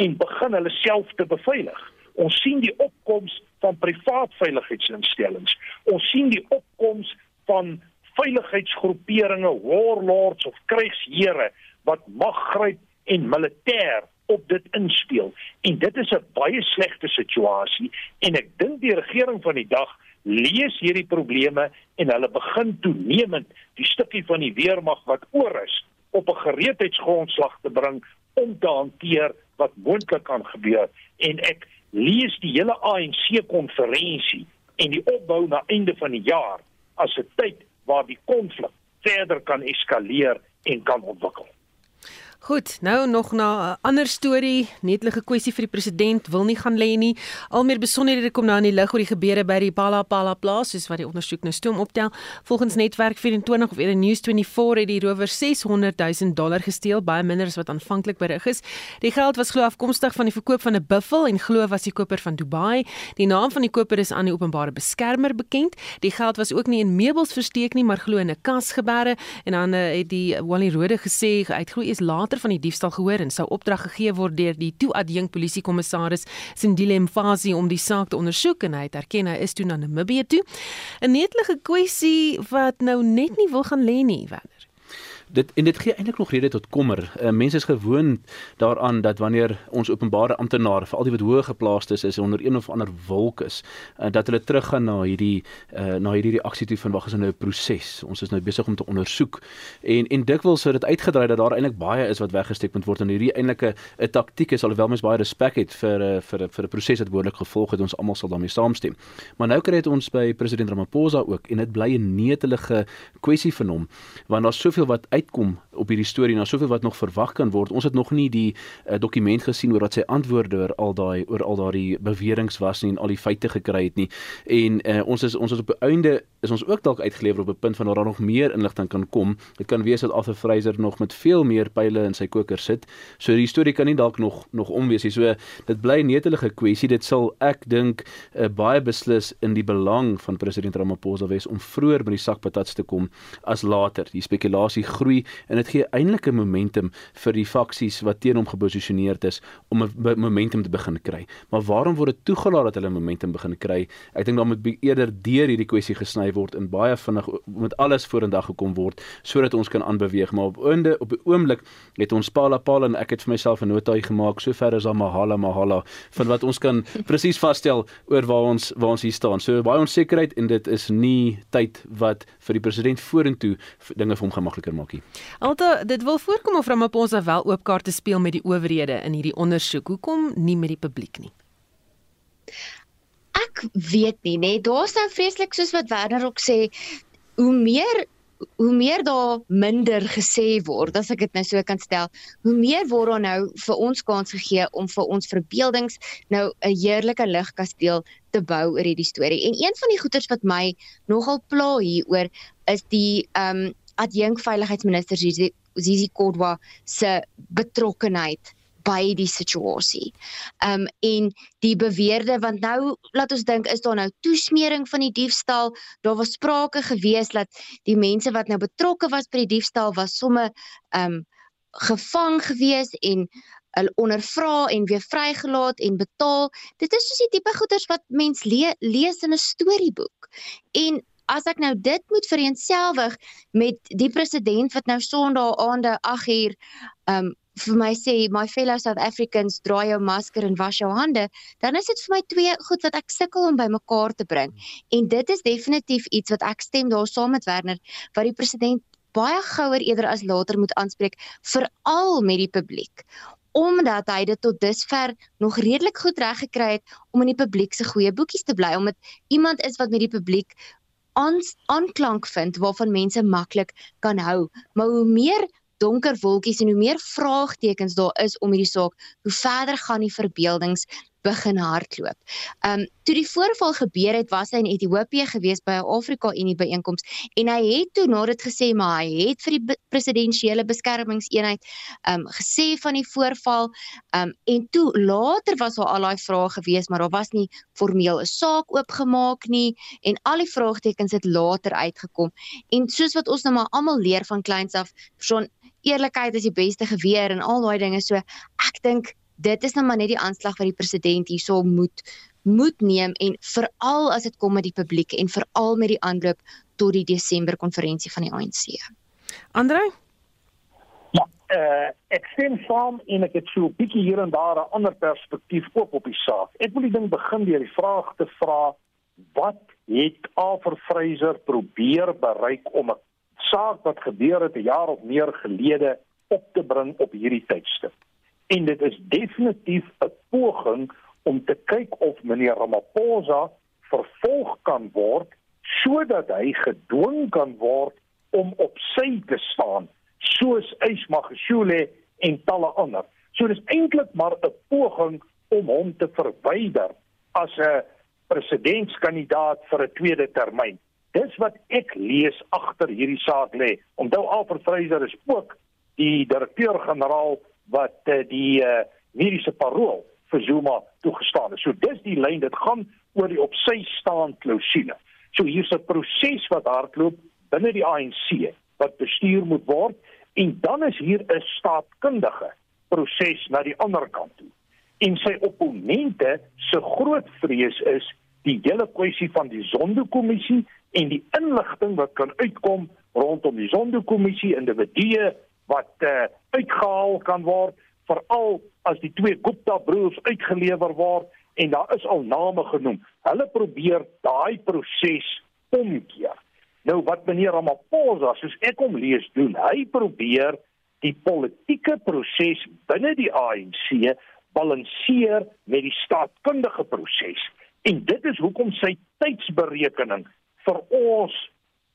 en begin hulle self te beveilig. Ons sien die opkoms van privaat veiligheidsinstellings. Ons sien die opkoms van veiligheidsgroeperinge, warlords of krygsheere wat mag gryp en militêr op dit inspel. En dit is 'n baie slegte situasie en ek dink die regering van die dag lees hierdie probleme en hulle begin toenemend die stukkie van die weermag wat oor is op 'n gereedheidsgrondslag te bring om te hanteer wat moontlik kan gebeur en ek lees die hele ANC konferensie en die opbou na einde van die jaar as 'n tyd waar die konflik verder kan eskaleer en kan ontwikkel. Goed, nou nog na 'n ander storie, netlike kwessie vir die president wil nie gaan lê nie. Al meer besonderhede kom nou aan die lig oor die gebeure by die Palapala plaas, soos wat die ondersoek nou stoom optel. Volgens Netwerk 24 of eerder News 24 het die rower 600 000 dollar gesteel, baie minder as wat aanvanklik berig is. Die geld was glo afkomstig van die verkoop van 'n buffel en glo was die koper van Dubai. Die naam van die koper is aan die openbare beskermer bekend. Die geld was ook nie in meubels versteek nie, maar glo in 'n kas geberre en dan uh, het die Wally Rode gesê uitglo is laat later van die diefstal gehoor en sou opdrag gegee word deur die toe adjunk polisiekommissaris Sindile Mfazi om die saak te ondersoek en hy het erken hy is toe na Namibië toe. 'n Netlike kwessie wat nou net nie wil gaan lê nie, Werner dit en dit gee eintlik nog rede tot kommer. Uh, mense is gewoond daaraan dat wanneer ons openbare amptenare, veral die wat hoë geplaaste is, is onder een of ander wolk is, uh, dat hulle teruggaan na hierdie uh, na hierdie reaksie toe van wag is nou 'n proses. Ons is nou besig om te ondersoek. En en dikwels sou dit uitgedraai dat daar eintlik baie is wat weggesteek moet word en hierdie eintlik 'n taktiek is alhoewel mens baie respek het vir uh, vir vir 'n proses wat behoorlik gevolg het. Ons almal sal daarmee saamstem. Maar nou kry dit ons by president Ramaphosa ook en dit bly 'n netelige kwessie van hom want daar's soveel wat uitkom op hierdie storie na soveel wat nog verwag kan word. Ons het nog nie die uh, dokument gesien oor wat sy antwoorde oor al daai oor al daardie beweringe was nie en al die feite gekry het nie. En uh, ons is ons is op die einde is ons ook dalk uitgelewer op 'n punt van waar daar nog meer inligting kan kom. Dit kan wees dat Arthur Fraser nog met veel meer pile in sy koker sit. So die storie kan nie dalk nog nog omwees nie. So dit bly 'n netelige kwessie. Dit sal ek dink uh, baie beslis in die belang van president Ramaphosa wees om vroeër met die sakpatats te kom as later. Die spekulasie groei en dit gee eintlik 'n momentum vir die faksies wat teen hom geposisioneer is om 'n momentum te begin kry. Maar waarom word dit toegelaat dat hulle momentum begin kry? Ek dink daar moet eerder deur hierdie kwessie gesny word en baie vinnig met alles vorendag gekom word sodat ons kan aanbeweeg. Maar op einde op die oomblik het ons pala pala en ek het vir myself 'n notaai gemaak sover is al mahala mahala van wat ons kan presies vasstel oor waar ons waar ons hier staan. So baie onsekerheid en dit is nie tyd wat vir die president vorentoe dinge vir hom gemakliker maak nie. Alta, dit wil voorkom of Ramaphosa wel oop kaarte speel met die owerhede in hierdie ondersoek. Hoekom nie met die publiek nie? Ek weet nie, nee, daar's nou vreeslik soos wat Werner ook sê, hoe meer hoe meer daar minder gesê word, as ek dit nou so kan stel, hoe meer word daar nou vir ons kans gegee om vir ons verbeeldings nou 'n heerlike ligkasteel te bou oor hierdie storie. En een van die goeters wat my nogal pla hieroor is die ehm um, adjunk veiligheidsminister Zizi, Kodwa se betrokkenheid by die situasie. Um en die beweerde want nou laat ons dink is daar nou toesmering van die diefstal. Daar was sprake gewees dat die mense wat nou betrokke was by die diefstal was somme um gevang gewees en hulle ondervra en weer vrygelaat en betaal. Dit is soos die tipe goeders wat mens le lees in 'n storieboek. En as ek nou dit moet vereenselwig met die president wat nou Sondag aande 8 uur um vir my sê my fellow South Africans dra jou masker en was jou hande, dan is dit vir my twee goed wat ek sukkel om bymekaar te bring. En dit is definitief iets wat ek stem daar saam met Werner wat die president baie gouer eerder as later moet aanspreek veral met die publiek omdat hy dit tot dusver nog redelik goed reg gekry het om in die publiek se goeie boekies te bly omdat iemand is wat met die publiek aanklank vind waarvan mense maklik kan hou. Maar hoe meer donker wolkies en hoe meer vraagtekens daar is om hierdie saak, hoe verder gaan die verbeeldings begin hardloop. Um toe die voorval gebeur het, was hy in Ethiopië gewees by 'n Afrika Unie byeenkoms en hy het toe na dit gesê maar hy het vir die presidensiële beskermingseenheid um gesê van die voorval um en toe later was daar al daai vrae gewees, maar daar was nie formeel 'n saak oopgemaak nie en al die vraagtekens het later uitgekom. En soos wat ons nou maar almal leer van kleins af, persoon eerlikheid is die beste geweer en al daai dinge so ek dink dit is nou maar net die aanslag wat die president hierso moet moet neem en veral as dit kom met die publiek en veral met die aanloop tot die Desember konferensie van die ANC. Andre? Ja, uh, ek sien saam en ek het so 'n bietjie hier en daar 'n ander perspektief op op die saak. Ek wil die ding begin deur die vraag te vra wat het Alfred Fraser probeer bereik om 'n saak wat gebeur het 'n jaar of meer gelede op te bring op hierdie tydstip. En dit is definitief 'n poging om te kyk of meneer Ramaphosa vervolg kan word sodat hy gedwing kan word om op sy te staan soos Ismagashule en talle ander. So dis eintlik maar 'n poging om hom te verwyder as 'n presidentskandidaat vir 'n tweede termyn. Dis wat ek lees agter hierdie saak lê. Onthou Alfred Fraser is ook die direkteur-generaal wat uh, die uh, mediese parol vir Zuma toegestaan het. So dis die lyn dit gaan oor die op sy staan klousule. So hier's 'n proses wat hardloop binne die ANC wat bestuur moet word en dan is hier 'n staatkundige proses na die ander kant toe. En sy opponente se groot vrees is die hele kwessie van die Zondo-kommissie en die inligting wat kan uitkom rondom die Zondo-kommissie individue wat uh, uitgehaal kan word veral as die twee Gupta broers uitgelewer word en daar is al name genoem. Hulle probeer daai proses omkeer. Nou wat meneer Ramaphosa soos ek hom lees doen, hy probeer die politieke proses binne die ANC balanseer met die staatkundige proses. En dit is hoekom sy tydsberekening vir ons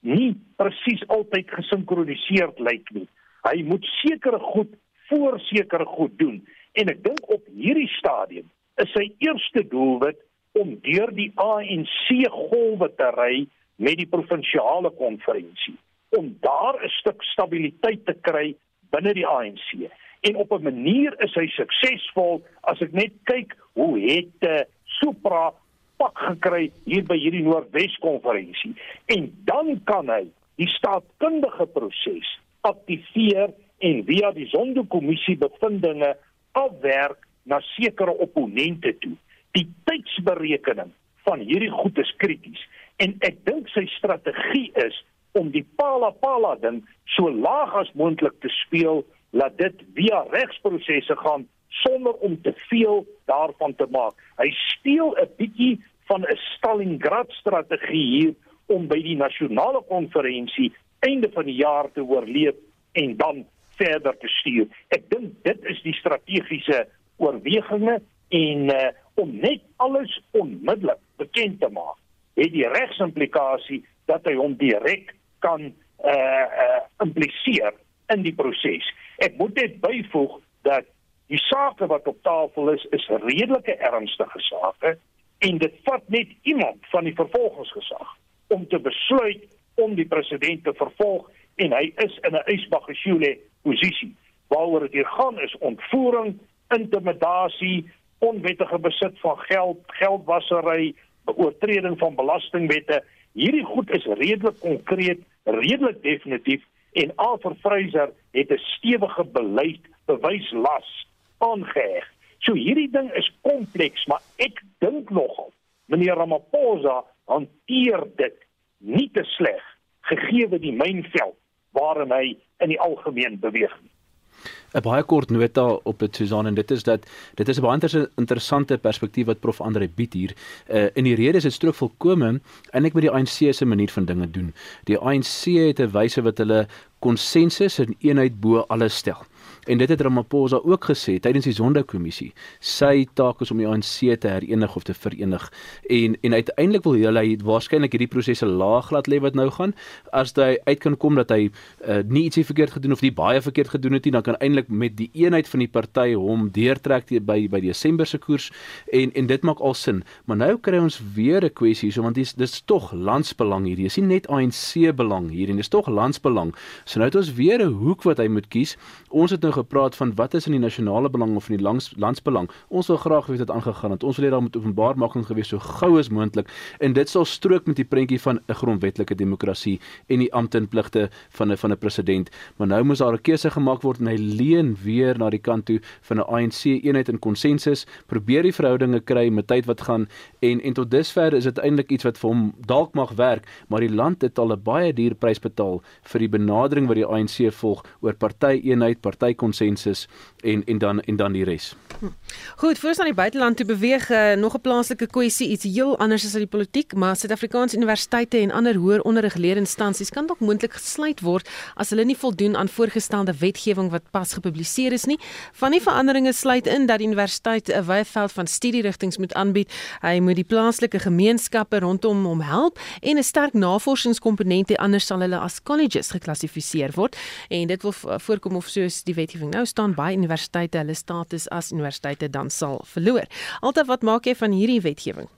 nie presies altyd gesinkroniseerd lyk nie. Hy moet sekere goed voor sekere goed doen. En ek dink op hierdie stadium is sy eerste doelwit om deur die ANC golwe te ry met die provinsiale konferensie. Om daar 'n stuk stabiliteit te kry binne die ANC. En op 'n manier is hy suksesvol. As ek net kyk hoe het uh, Supra pak gekry hier by hierdie Noordwes konferensie en dan kan hy die staatkundige proses aktiveer en via die Zondo-kommissie bevindinge afwerk na sekere opponente toe. Die tydsberekening van hierdie goed is krities en ek dink sy strategie is om die pala pala ding so laag as moontlik te speel laat dit via regsprosesse gaan sonder om te veel daarvan te maak. Hy speel 'n bietjie van 'n Stalingrad strategie hier om by die nasionale konferensie einde van die jaar te oorleef en dan verder te stuur. Ek dink dit is die strategiese oorwegings en uh, om net alles onmiddellik bekend te maak, het die regsimplikasie dat hy hom direk kan uh, uh impliseer in die proses. Ek moet net byvoeg dat die sake wat op tafel is is redelike ernstige sake en dit vat net iemand van die vervolgingsgesag om te besluit om die president te vervolg en hy is in 'n ysbaggesjoele posisie. Waaroor dit gaan is ontvoering, intimidasie, onwettige besit van geld, geldwasery, oortreding van belastingwette. Hierdie goed is redelik konkreet, redelik definitief en Alfred Fraser het 'n stewige beleid bewyslas aangeheg. So hierdie ding is kompleks, maar ek dink nogal meneer Ramaphosa hanteer dit nie te sleg gegee die mynveld waarin hy in die algemeen beweeg nie. 'n baie kort nota op dit Susan en dit is dat dit is 'n baie interessante perspektief wat prof Andre bied hier. Uh in die rede is dit strook volkome ek met die ANC se manier van dinge doen. Die ANC het 'n wyse wat hulle konsensus en eenheid bo alles stel. En dit het Ramaphosa ook gesê tydens die Sonderkommissie. Sy taak is om die ANC te herenig of te verenig. En en uiteindelik wil hy waarskynlik hierdie prosesse laag laat lê wat nou gaan. As hy uit kan kom dat hy uh, nie ietsie verkeerd gedoen of nie baie verkeerd gedoen het nie, dan kan eintlik met die eenheid van die party hom deurtrek by by Desember se koers en en dit maak al sin. Maar nou kry ons weer 'n kwessie hierso want dis dis tog landsbelang hierdie. Dis nie net ANC belang hier en dis tog landsbelang. So nou het ons weer 'n hoek wat hy moet kies. Ons het nou gepraat van wat is in die nasionale belang of in die lands, landsbelang. Ons wil graag weet dit aangegaan het. Ons wil hê daar moet openbaarmaking gewees so gou as moontlik en dit sal strook met die prentjie van 'n grondwetlike demokrasie en die ampte en pligte van 'n van 'n president. Maar nou moet daar 'n keuse gemaak word en hy leun weer na die kant toe van 'n ANC eenheid en konsensus, probeer die verhoudinge kry met tyd wat gaan en en tot dusver is dit eintlik iets wat vir hom dalk mag werk, maar die land het al 'n baie duur prys betaal vir die benadering wat die ANC volg oor party eenheid, party konsensus en en dan en dan die res. Hm. Goed, voor ons aan die buiteland toe beweeg, uh, nog 'n plaaslike kwessie, iets heel anders as uit die politiek, maar Suid-Afrikaanse universiteite en ander hoër onderrigleerde instansies kan dalk moontlik gesluit word as hulle nie voldoen aan voorgestelde wetgewing wat pas gepubliseer is nie. Van die veranderinge sluit in dat die universiteit 'n wye veld van studierigtinge moet aanbied. Hy moet die plaaslike gemeenskappe rondom hom help en 'n sterk navorsingskomponent hê anders sal hulle as colleges geklassifiseer word en dit wil voorkom of soos die wetgewing nou staan baie universiteite hulle status as universiteite dan sal verloor. Altyd wat maak jy van hierdie wetgewing?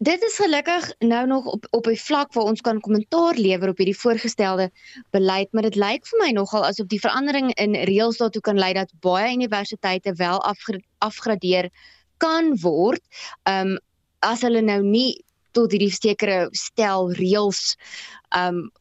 Dit is gelukkig nou nog op op 'n vlak waar ons kan kommentaar lewer op hierdie voorgestelde beleid, maar dit lyk vir my nogal asof die verandering in reëls daartoe kan lei dat baie universiteite wel afgradeer kan word. Um as hulle nou nie tot hierdie sekere stel reëls um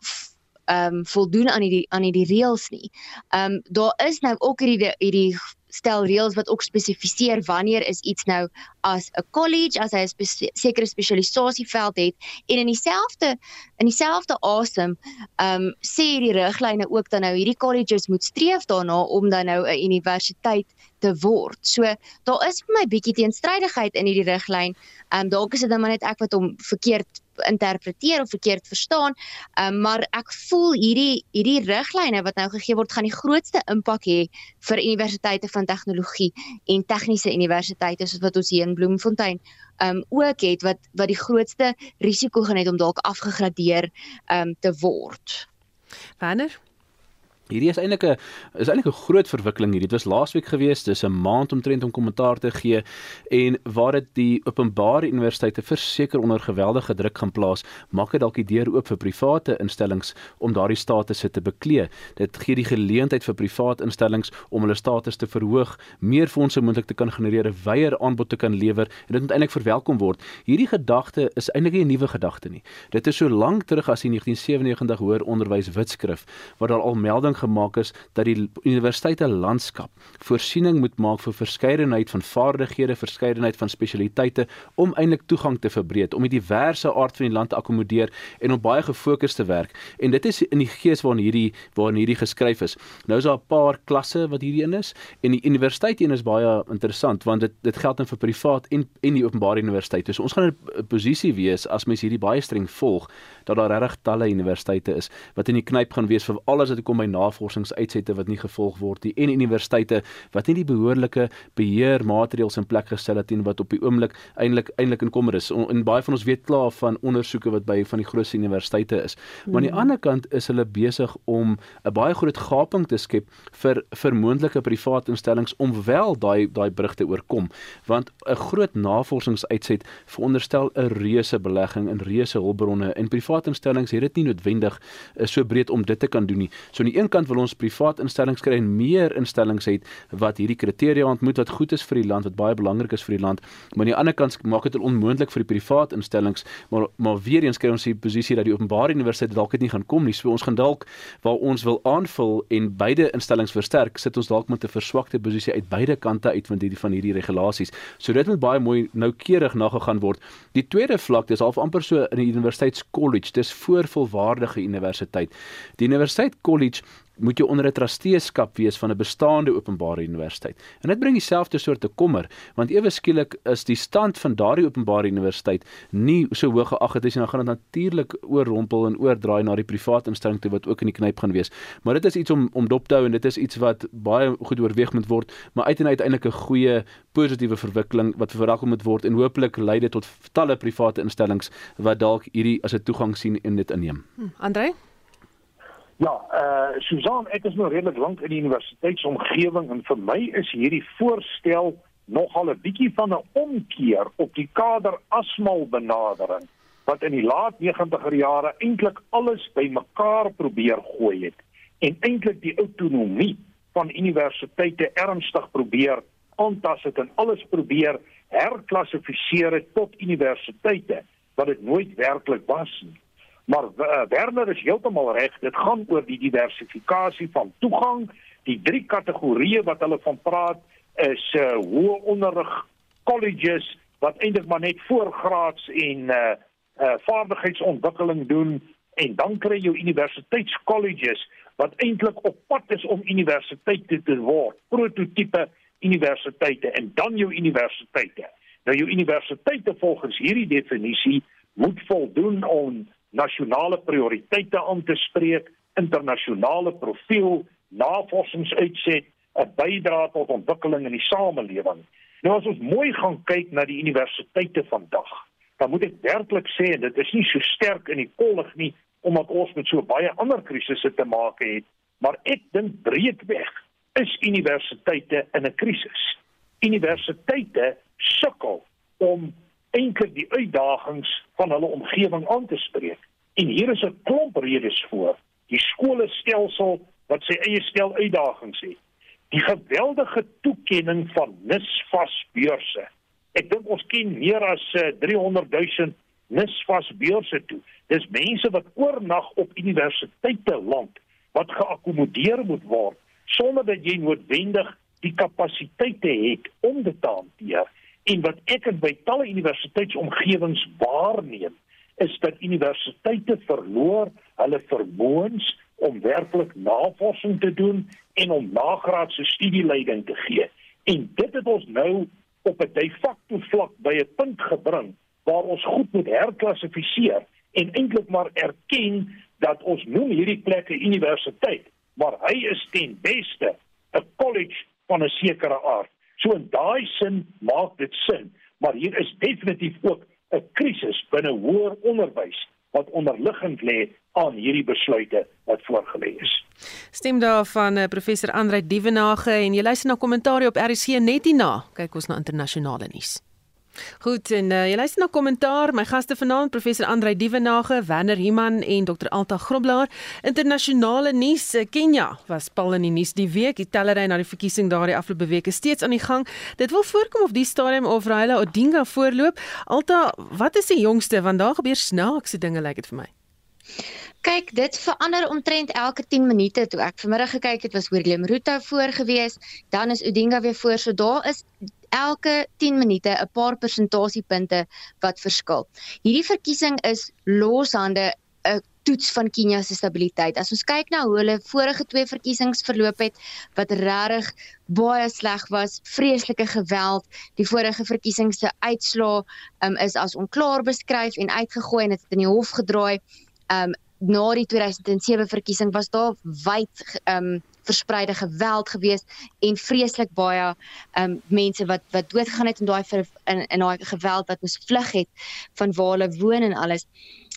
ehm um, voldoen aan die aan die reëls nie. Ehm um, daar is nou ook hierdie hierdie stel reëls wat ook spesifiseer wanneer is iets nou as 'n college as hy 'n spe sekere spesialisasieveld het en in dieselfde in dieselfde asem ehm um, sê die riglyne ook dan nou hierdie colleges moet streef daarna om dan nou 'n universiteit te word. So daar is vir my bietjie teenstrydigheid in hierdie riglyn. Ehm um, dalk is dit dan maar net ek wat hom verkeerd interpreteer of verkeerd verstaan. Ehm um, maar ek voel hierdie hierdie riglyne wat nou gegee word gaan die grootste impak hê vir universiteite van tegnologie en tegniese universiteite soos wat ons hier in Bloemfontein ehm um, ook het wat wat die grootste risiko gaan hê om dalk afgegradeer ehm um, te word. Wanneer Hierdie is eintlik 'n is eintlik 'n groot verwikkeling hierdie. Dit was laasweek gewees, dis 'n maand omtrent om kommentaar te gee en waar dit die openbare universiteite verseker onder geweldige druk gaan plaas, maak dit dalk die deur oop vir private instellings om daardie statusse te beklee. Dit gee die geleentheid vir private instellings om hulle status te verhoog, meer fondse moontlik te kan genereer, 'n wyeer aanbod te kan lewer en dit moet eintlik verwelkom word. Hierdie gedagte is eintlik nie 'n nuwe gedagte nie. Dit is so lank terug as die 1997 hoër onderwys wetskrif waar daar al melding gemaak is dat die universiteite landskap voorsiening moet maak vir verskeidenheid van vaardighede, verskeidenheid van spesialiteite om eintlik toegang te verbreek, om die diverse aard van die land te akkommodeer en om baie gefokus te werk. En dit is in die gees waarin hierdie waarin hierdie geskryf is. Nou is daar 'n paar klasse wat hierdie een is en die universiteit een is baie interessant want dit dit geld dan vir privaat en en die openbare universiteite. So ons gaan 'n posisie wees as mens hierdie baie streng volg dat daar regtig talle universiteite is wat in die knyp gaan wees vir alles wat kom by na navorsingsuitsette wat nie gevolg word nie en universiteite wat nie die behoorlike beheermaatreëls in plek gestel het en wat op die oomblik eintlik eintlik in kommer is. En baie van ons weet klaar van ondersoeke wat by van die grootste universiteite is. Maar aan die hmm. ander kant is hulle besig om 'n baie groot gaping te skep vir vir moontlike private instellings om wel daai daai brug te oorkom. Want 'n groot navorsingsuitset veronderstel 'n reuse belegging in reuse hulpbronne en private instellings het dit nie noodwendig eh, so breed om dit te kan doen nie. So aan die een kant wil ons privaat instellings kry en meer instellings het wat hierdie kriteria ontmoet wat goed is vir die land wat baie belangrik is vir die land. Maar aan die ander kant maak dit onmoontlik vir die privaat instellings maar maar weer eens kry ons die posisie dat die openbare universiteit dalk dit nie gaan kom nie. So ons gaan dalk waar ons wil aanvul en beide instellings versterk sit ons dalk met 'n verswakte posisie uit beide kante uit van hierdie van hierdie regulasies. So dit moet baie mooi noukeurig nagegaan word. Die tweede vlak dis half amper so in die universiteitskollege dis voorvolwaardige universiteit. Die universiteit kollege moet jy onder 'n trusteeskap wees van 'n bestaande openbare universiteit. En dit bring dieselfde soort te kommer, want ewe skielik is die stand van daardie openbare universiteit nie so hoog geag het as jy nou gaan natuurlik oorrompel en oordraai na die private instelling toe wat ook in die knyp gaan wees. Maar dit is iets om om dop te hou en dit is iets wat baie goed oorweeg moet word, maar uit en uiteindelik 'n goeie positiewe verwikkeling wat verwelkom moet word en hopelik lei dit tot talle private instellings wat dalk hierdie as 'n toegang sien en dit inneem. Hm, Andre Ja, eh uh, Susan, ek is nou redelik lank in die universiteitsomgewing en vir my is hierdie voorstel nogal 'n bietjie van 'n omkeer op die kader asmal benadering wat in die laat 90er jare eintlik alles bymekaar probeer gooi het en eintlik die autonomie van universiteite ernstig probeer aantas het en alles probeer herklassifiseer tot universiteite wat dit nooit werklik was nie. Maar uh, Werner is heeltemal reg, dit gaan oor die diversifikasie van toegang. Die drie kategorieë wat hulle van praat is uh, hoë onderrig colleges wat eintlik maar net voorgraads en uh, uh vaardigheidsontwikkeling doen en dan kry jy universiteitscolleges wat eintlik op pad is om universiteite te word, prototipe universiteite en dan jou universiteite. Nou jou universiteite volgens hierdie definisie moet voldoen aan nasionale prioriteite aan te spreek, internasionale profiel, navorsingsuitset, 'n bydrae tot ontwikkeling in die samelewing. Nou as ons mooi gaan kyk na die universiteite vandag, dan moet ek werklik sê dit is nie so sterk in die kollig nie omdat ons met so baie ander krisisse te maak het, maar ek dink breedweg is universiteite in 'n krisis. Universiteite sukkel om eintlik die uitdagings van hulle omgewing aan te spreek. En hier is 'n klomp redes voor. Die skoolstelsel wat sy eie stel uitdagings het. Die geweldige toekenning van NSFAS beurse. Ek dink ons ken meer as 300 000 NSFAS beurse toe. Dis mense wat oornag op universiteite land wat geakkommodeer moet word sonder dat jy noodwendig die kapasiteite het om dit te hanteer en wat ek by talle universiteitsomgewings waarneem is dat universiteite verloor hulle vermoëns om werklik navorsing te doen en om nagraadse studieleiding te gee. En dit het ons nou op 'n de facto vlak by 'n punt gebring waar ons goed moet herklassifiseer en eintlik maar erken dat ons noem hierdie plekke universiteit, maar hy is ten beste 'n college van 'n sekere aard. So in daai sin maak dit sin, maar hier is definitief ook 'n krisis binne hoër onderwys wat onderliggend lê aan hierdie besluite wat voorgelê is. Stem daar van uh, professor Andrei Dievenage en jy luister na kommentaar op RC net hierna. Kyk ons na internasionale nuus. Goed en uh, jy luister na kommentaar. My gaste vanaand professor Andrei Dievenage, Werner Himan en Dr Alta Groblaar. Internasionale nuus. Uh, Kenia was pal in die nuus die week. Die tellery na die verkiesing daardie afgelope week is steeds aan die gang. Dit wil voorkom of die stadium of Raila Odinga voorloop. Alta, wat is die jongste want daar gebeur snaakse dinge lyk like dit vir my. Kyk, dit verander omtrent elke 10 minute toe ek vanmiddag gekyk het was Willem Ruto voor gewees, dan is Odinga weer voor. So daar is elke 10 minute 'n paar persentasiepunte wat verskil. Hierdie verkiesing is loshande 'n toets van Kenia se stabiliteit. As ons kyk na hoe hulle vorige twee verkiesings verloop het wat regtig baie sleg was, vreeslike geweld, die vorige verkiesings se uitslaa um, is as onklaar beskryf en uitgegooi en dit het in die hof gedraai. Um na die 2007 verkiesing was daar wyd um verspreide geweld gewees en vreeslik baie um mense wat wat doodgegaan het in daai in in daai geweld wat moes vlug het van waar hulle woon en alles.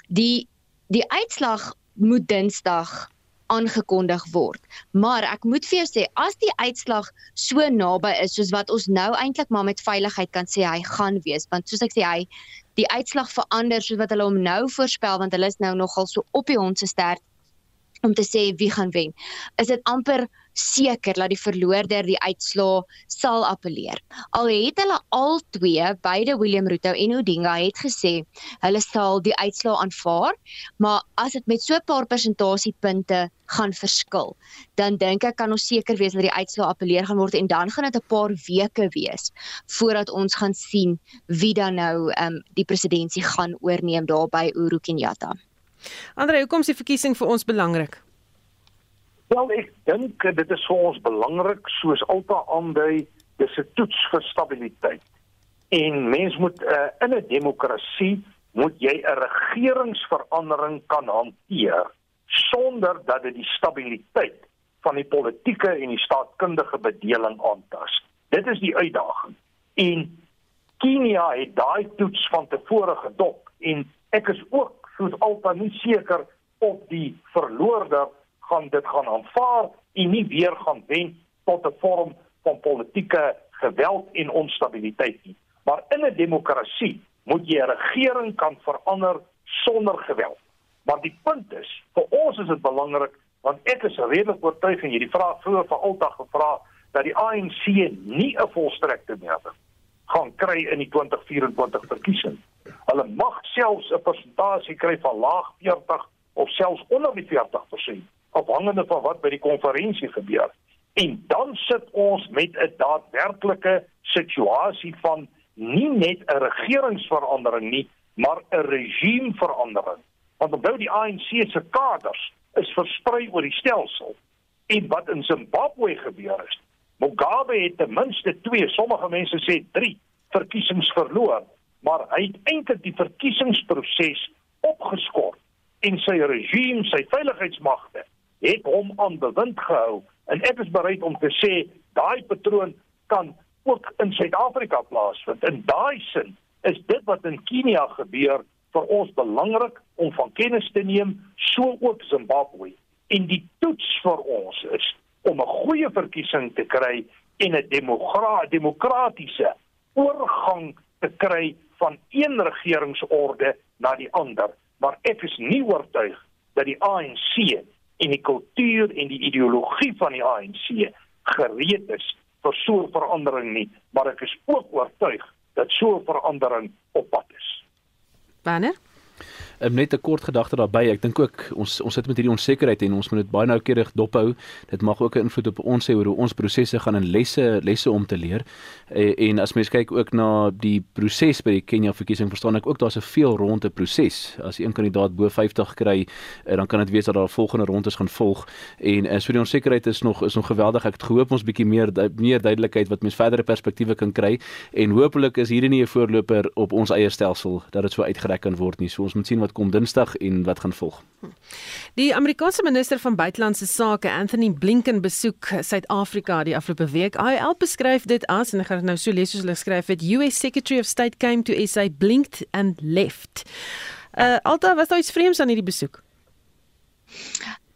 Die die uitslag moet Dinsdag aangekondig word. Maar ek moet vir jou sê as die uitslag so naby is soos wat ons nou eintlik maar met veiligheid kan sê hy gaan wees want soos ek sê hy die uitslag verander soos wat hulle hom nou voorspel want hulle is nou nogal so op die hond se stert om te sê wie gaan wen. Is dit amper seker dat die verloorder die uitslaa sal appeleer. Al het hulle al twee, beide William Ruto en Odinga het gesê hulle sal die uitslaa aanvaar, maar as dit met so 'n paar persentasiepunte gaan verskil, dan dink ek kan ons seker wees dat die uitslaa appeleer gaan word en dan gaan dit 'n paar weke wees voordat ons gaan sien wie dan nou um, die presidentskap gaan oorneem daar by Uhuru Kenyatta. Andre, hoekom is die verkiesing vir ons belangrik? Wel ek dink dit is vir ons belangrik soos Alta aandui, dis 'n toets vir stabiliteit. En mens moet uh, in 'n demokrasie moet jy 'n regeringsverandering kan hanteer sonder dat dit die stabiliteit van die politieke en die staatkundige bedeling aantas. Dit is die uitdaging. En Kenia het daai toets van tevore gedop en ek is ook soos altyd nie seker of die verloorder gaan dit gaan aanvaar en nie weer gaan wen tot 'n vorm van politieke geweld en onstabiliteit nie. Maar in 'n demokrasie moet jy 'n regering kan verander sonder geweld. Maar die punt is, vir ons is dit belangrik want ek is redelik oortuig en hierdie vraag vroeër vir altyd gevra dat die ANC nie 'n volstrekte meerderheid gaan kry in die 2024 verkiesing. Hulle mag selfs 'n persentasie kry van laag 40 of selfs onder die 40% afhangende van wat by die konferensie gebeur. En dan sit ons met 'n daadwerklike situasie van nie net 'n regeringsverandering nie, maar 'n regimeverandering. Want onthou die ANC se kaders is versprei oor die stelsel. En wat in Zimbabwe gebeur is, Mugabe het ten minste 2, sommige mense sê 3 verkiesings verloor, maar hy het eintlik die verkiesingsproses opgeskort en sy regime, sy veiligheidsmagte het hom aan bewind gehou en ek is bereid om te sê daai patroon kan ook in Suid-Afrika plaasvind. In daai sin is dit wat in Kenia gebeur vir ons belangrik om van kennis te neem, so ook Zimbabwe. En die toets vir ons is om 'n goeie verkiesing te kry en 'n demokra demokratiese oorgang te kry van een regeringsorde na die ander. Maar ek is nie oortuig dat die ANC en die kultuur en die ideologie van die ANC gereed is vir so 'n verandering nie, maar ek is ook oortuig dat so 'n verandering op pad is. Wanneer? Um, net 'n kort gedagte daarbey. Ek dink ook ons ons sit met hierdie onsekerheid en ons moet dit baie noukeurig dophou. Dit mag ook 'n invloed op ons hê oor hoe ons prosesse gaan en lesse lesse om te leer. E, en as mens kyk ook na die proses by die Kenia verkiesing, verstaan ek ook daar's 'n veel ronde proses. As een kandidaat bo 50 kry, uh, dan kan dit wees dat daar volgende rondes gaan volg. En uh, so die onsekerheid is nog is nog geweldig. Ek het gehoop ons bietjie meer meer duidelikheid wat mens verdere perspektiewe kan kry en hopelik is hierdie nie 'n voorloper op ons eie stelsel dat dit so uitgereik kan word nie. So ons moet sien wat kom Dinsdag en wat gaan volg. Die Amerikaanse minister van buitelandse sake, Anthony Blinken, besoek Suid-Afrika die afgelope week. Hy beskryf dit as en ek gaan dit nou so lees soos hulle skryf het, US Secretary of State came to SA blinked and left. Uh Alta, was daar iets vreemds aan hierdie besoek?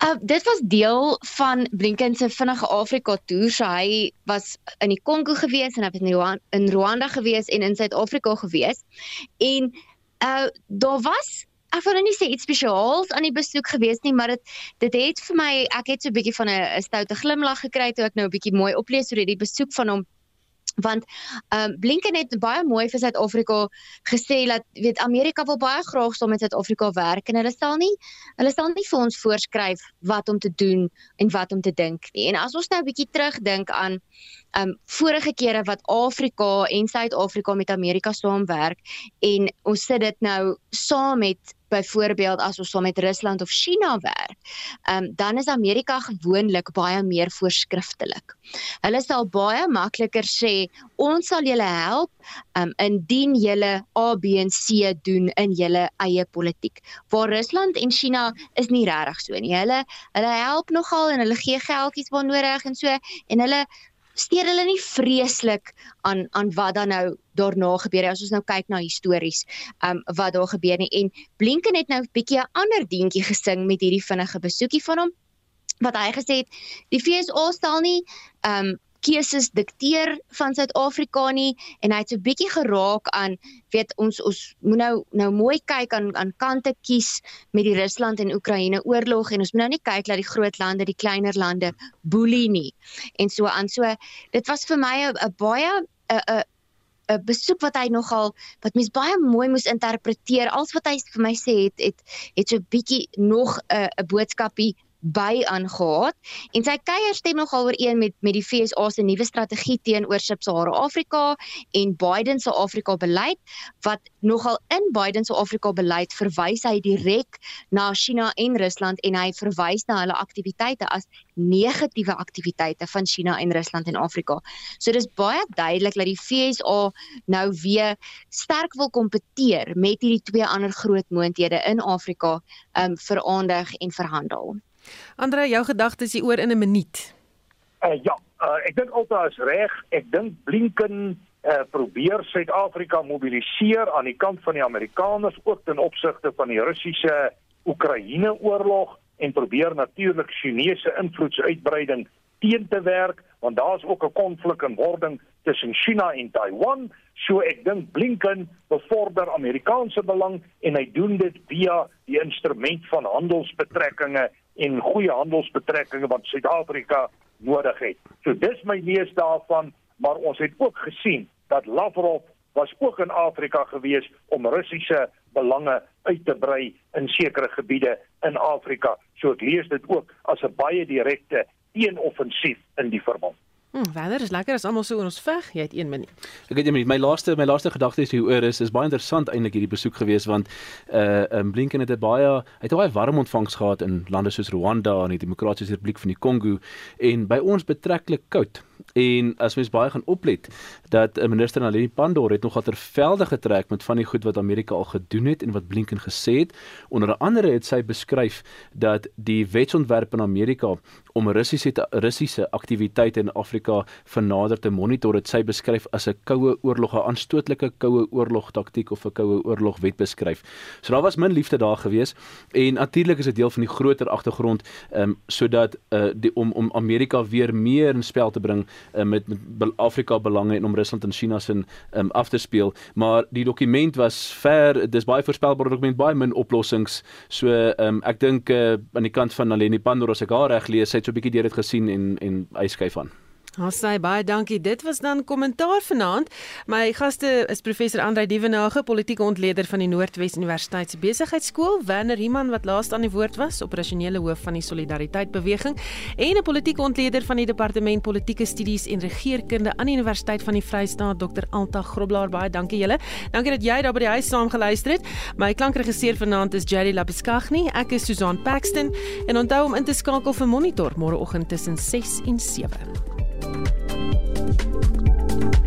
Uh, dit was deel van Blinken se vinnige Afrika toer. So hy was in die Kongo gewees en hy het in Rwanda, in Rwanda gewees en in Suid-Afrika gewees. En uh daar was ek wil nou nie sê iets spesiaals aan die besoek gewees nie, maar dit dit het vir my ek het so 'n bietjie van 'n stoute glimlag gekry toe ek nou 'n bietjie mooi oplees oor die besoek van hom want ehm um, Blinken het baie mooi vir Suid-Afrika gesê dat weet Amerika wil baie graag saam met Suid-Afrika werk en hulle sal nie hulle sal nie vir ons voorskryf wat om te doen en wat om te dink nie. En as ons nou 'n bietjie terugdink aan ehm um, vorige kere wat Afrika en Suid-Afrika met Amerika saamwerk en ons sit dit nou saam met byvoorbeeld as ons saam met Rusland of China werk, um, dan is Amerika gewoonlik baie meer voorskriftelik. Hulle sal baie makliker sê ons sal julle help um, indien julle A B en C doen in julle eie politiek. Waar Rusland en China is nie regtig so nie. Hulle hulle help nogal en hulle gee geldjies waar nodig en so en hulle steur hulle nie vreeslik aan aan wat dan nou daarna gebeur as ons nou kyk na histories um wat daar gebeur nie. En Blinken het nou 'n bietjie 'n ander deentjie gesing met hierdie vinnige besoekie van hom wat hy gesê het die FSA sal nie um keuses dikteer van Suid-Afrika nie en hy het so bietjie geraak aan weet ons ons moet nou nou mooi kyk aan aan kante kies met die Rusland en Oekraïne oorlog en ons moet nou nie kyk dat die groot lande die kleiner lande boelie nie en so aan so dit was vir my 'n baie 'n 'n 'n besoek wat hy nogal wat mens baie mooi moes interpreteer. Als wat hy vir my sê het het het so bietjie nog 'n 'n boodskapie by aangehaat en sy kuier stem nogal ooreen met met die FSA se nuwe strategie teenoor Sub-Sahara Afrika en Biden se Afrika beleid wat nogal in Biden se Afrika beleid verwys hy direk na China en Rusland en hy verwys na hulle aktiwiteite as negatiewe aktiwiteite van China en Rusland in Afrika. So dis baie duidelik dat die FSA nou weer sterk wil kompeteer met hierdie twee ander groot moondhede in Afrika um vir aandag en verhandel. Andre, jou gedagtes hier oor in 'n minuut. Uh, ja, uh, ek dink altyd is reg. Ek dink Blinken uh, probeer Suid-Afrika mobiliseer aan die kant van die Amerikaners ook ten opsigte van die Russiese Oekraïne oorlog en probeer natuurlik Chinese invloedsuitbreiding teen te werk want daar's ook 'n konflik in wording tussen China en Taiwan. So ek dink Blinken bevorder Amerikaanse belang en hy doen dit via die instrument van handelsbetrekkinge en goeie handelsbetrekkinge wat Suid-Afrika nodig het. So dis my lees daarvan, maar ons het ook gesien dat Lavrov was ook in Afrika gewees om Russiese belange uit te brei in sekere gebiede in Afrika. So ek lees dit ook as 'n baie direkte teenoffensief in die verband. Hm, Wanneer is lekker as almal so oor ons veg. Jy het 1 minuut. Ek het 1 minuut. My laaste my laaste gedagte is hieroor is is baie interessant eintlik hierdie besoek gewees want uh um, Blinken het baie het baie warm ontvangs gehad in lande soos Rwanda en die Demokratiese Republiek van die Kongo en by ons betreklik koud. En as mens baie gaan oplet dat uh, minister Naledi Pandor het nogal tervelde getrek met van die goed wat Amerika al gedoen het en wat Blinken gesê het. Onder andere het sy beskryf dat die wetsontwerp in Amerika om Russiese Russiese aktiwiteite in Afrika vernader te monitor het sy beskryf as 'n koue oorlog, 'n aanstootlike koue oorlog taktiek of 'n koue oorlog wet beskryf. So daar was min liefde daar gewees en natuurlik is dit deel van die groter agtergrond ehm um, sodat uh, die om om Amerika weer meer in spel te bring uh, met met Afrika belange en om Rusland en China se um, af te speel, maar die dokument was ver, dis baie voorspelbaar dokument, baie min oplossings. So um, ek dink uh, aan die kant van Naleni Pandor as ek haar reg lees, sy het so 'n bietjie deur dit gesien en en hy skuif aan. Ons sê baie dankie. Dit was dan kommentaar vanaand. My gaste is professor Andrei Dievenage, politieke ontleder van die Noordwes Universiteit se Besigheidsskool, Werner Himan wat laaste aan die woord was, operasionele hoof van die Solidariteit Beweging, en 'n politieke ontleder van die Departement Politieke Studies en Regeringskunde aan die Universiteit van die Vrystaat, Dr. Alta Groblaar. Baie dankie julle. Dankie dat jy daar by die huis saam geluister het. My klankregisseur vanaand is Jerry Labuskaghni. Ek is Susan Paxton en onthou om in te skakel vir Monitor môreoggend tussen 6 en 7. Música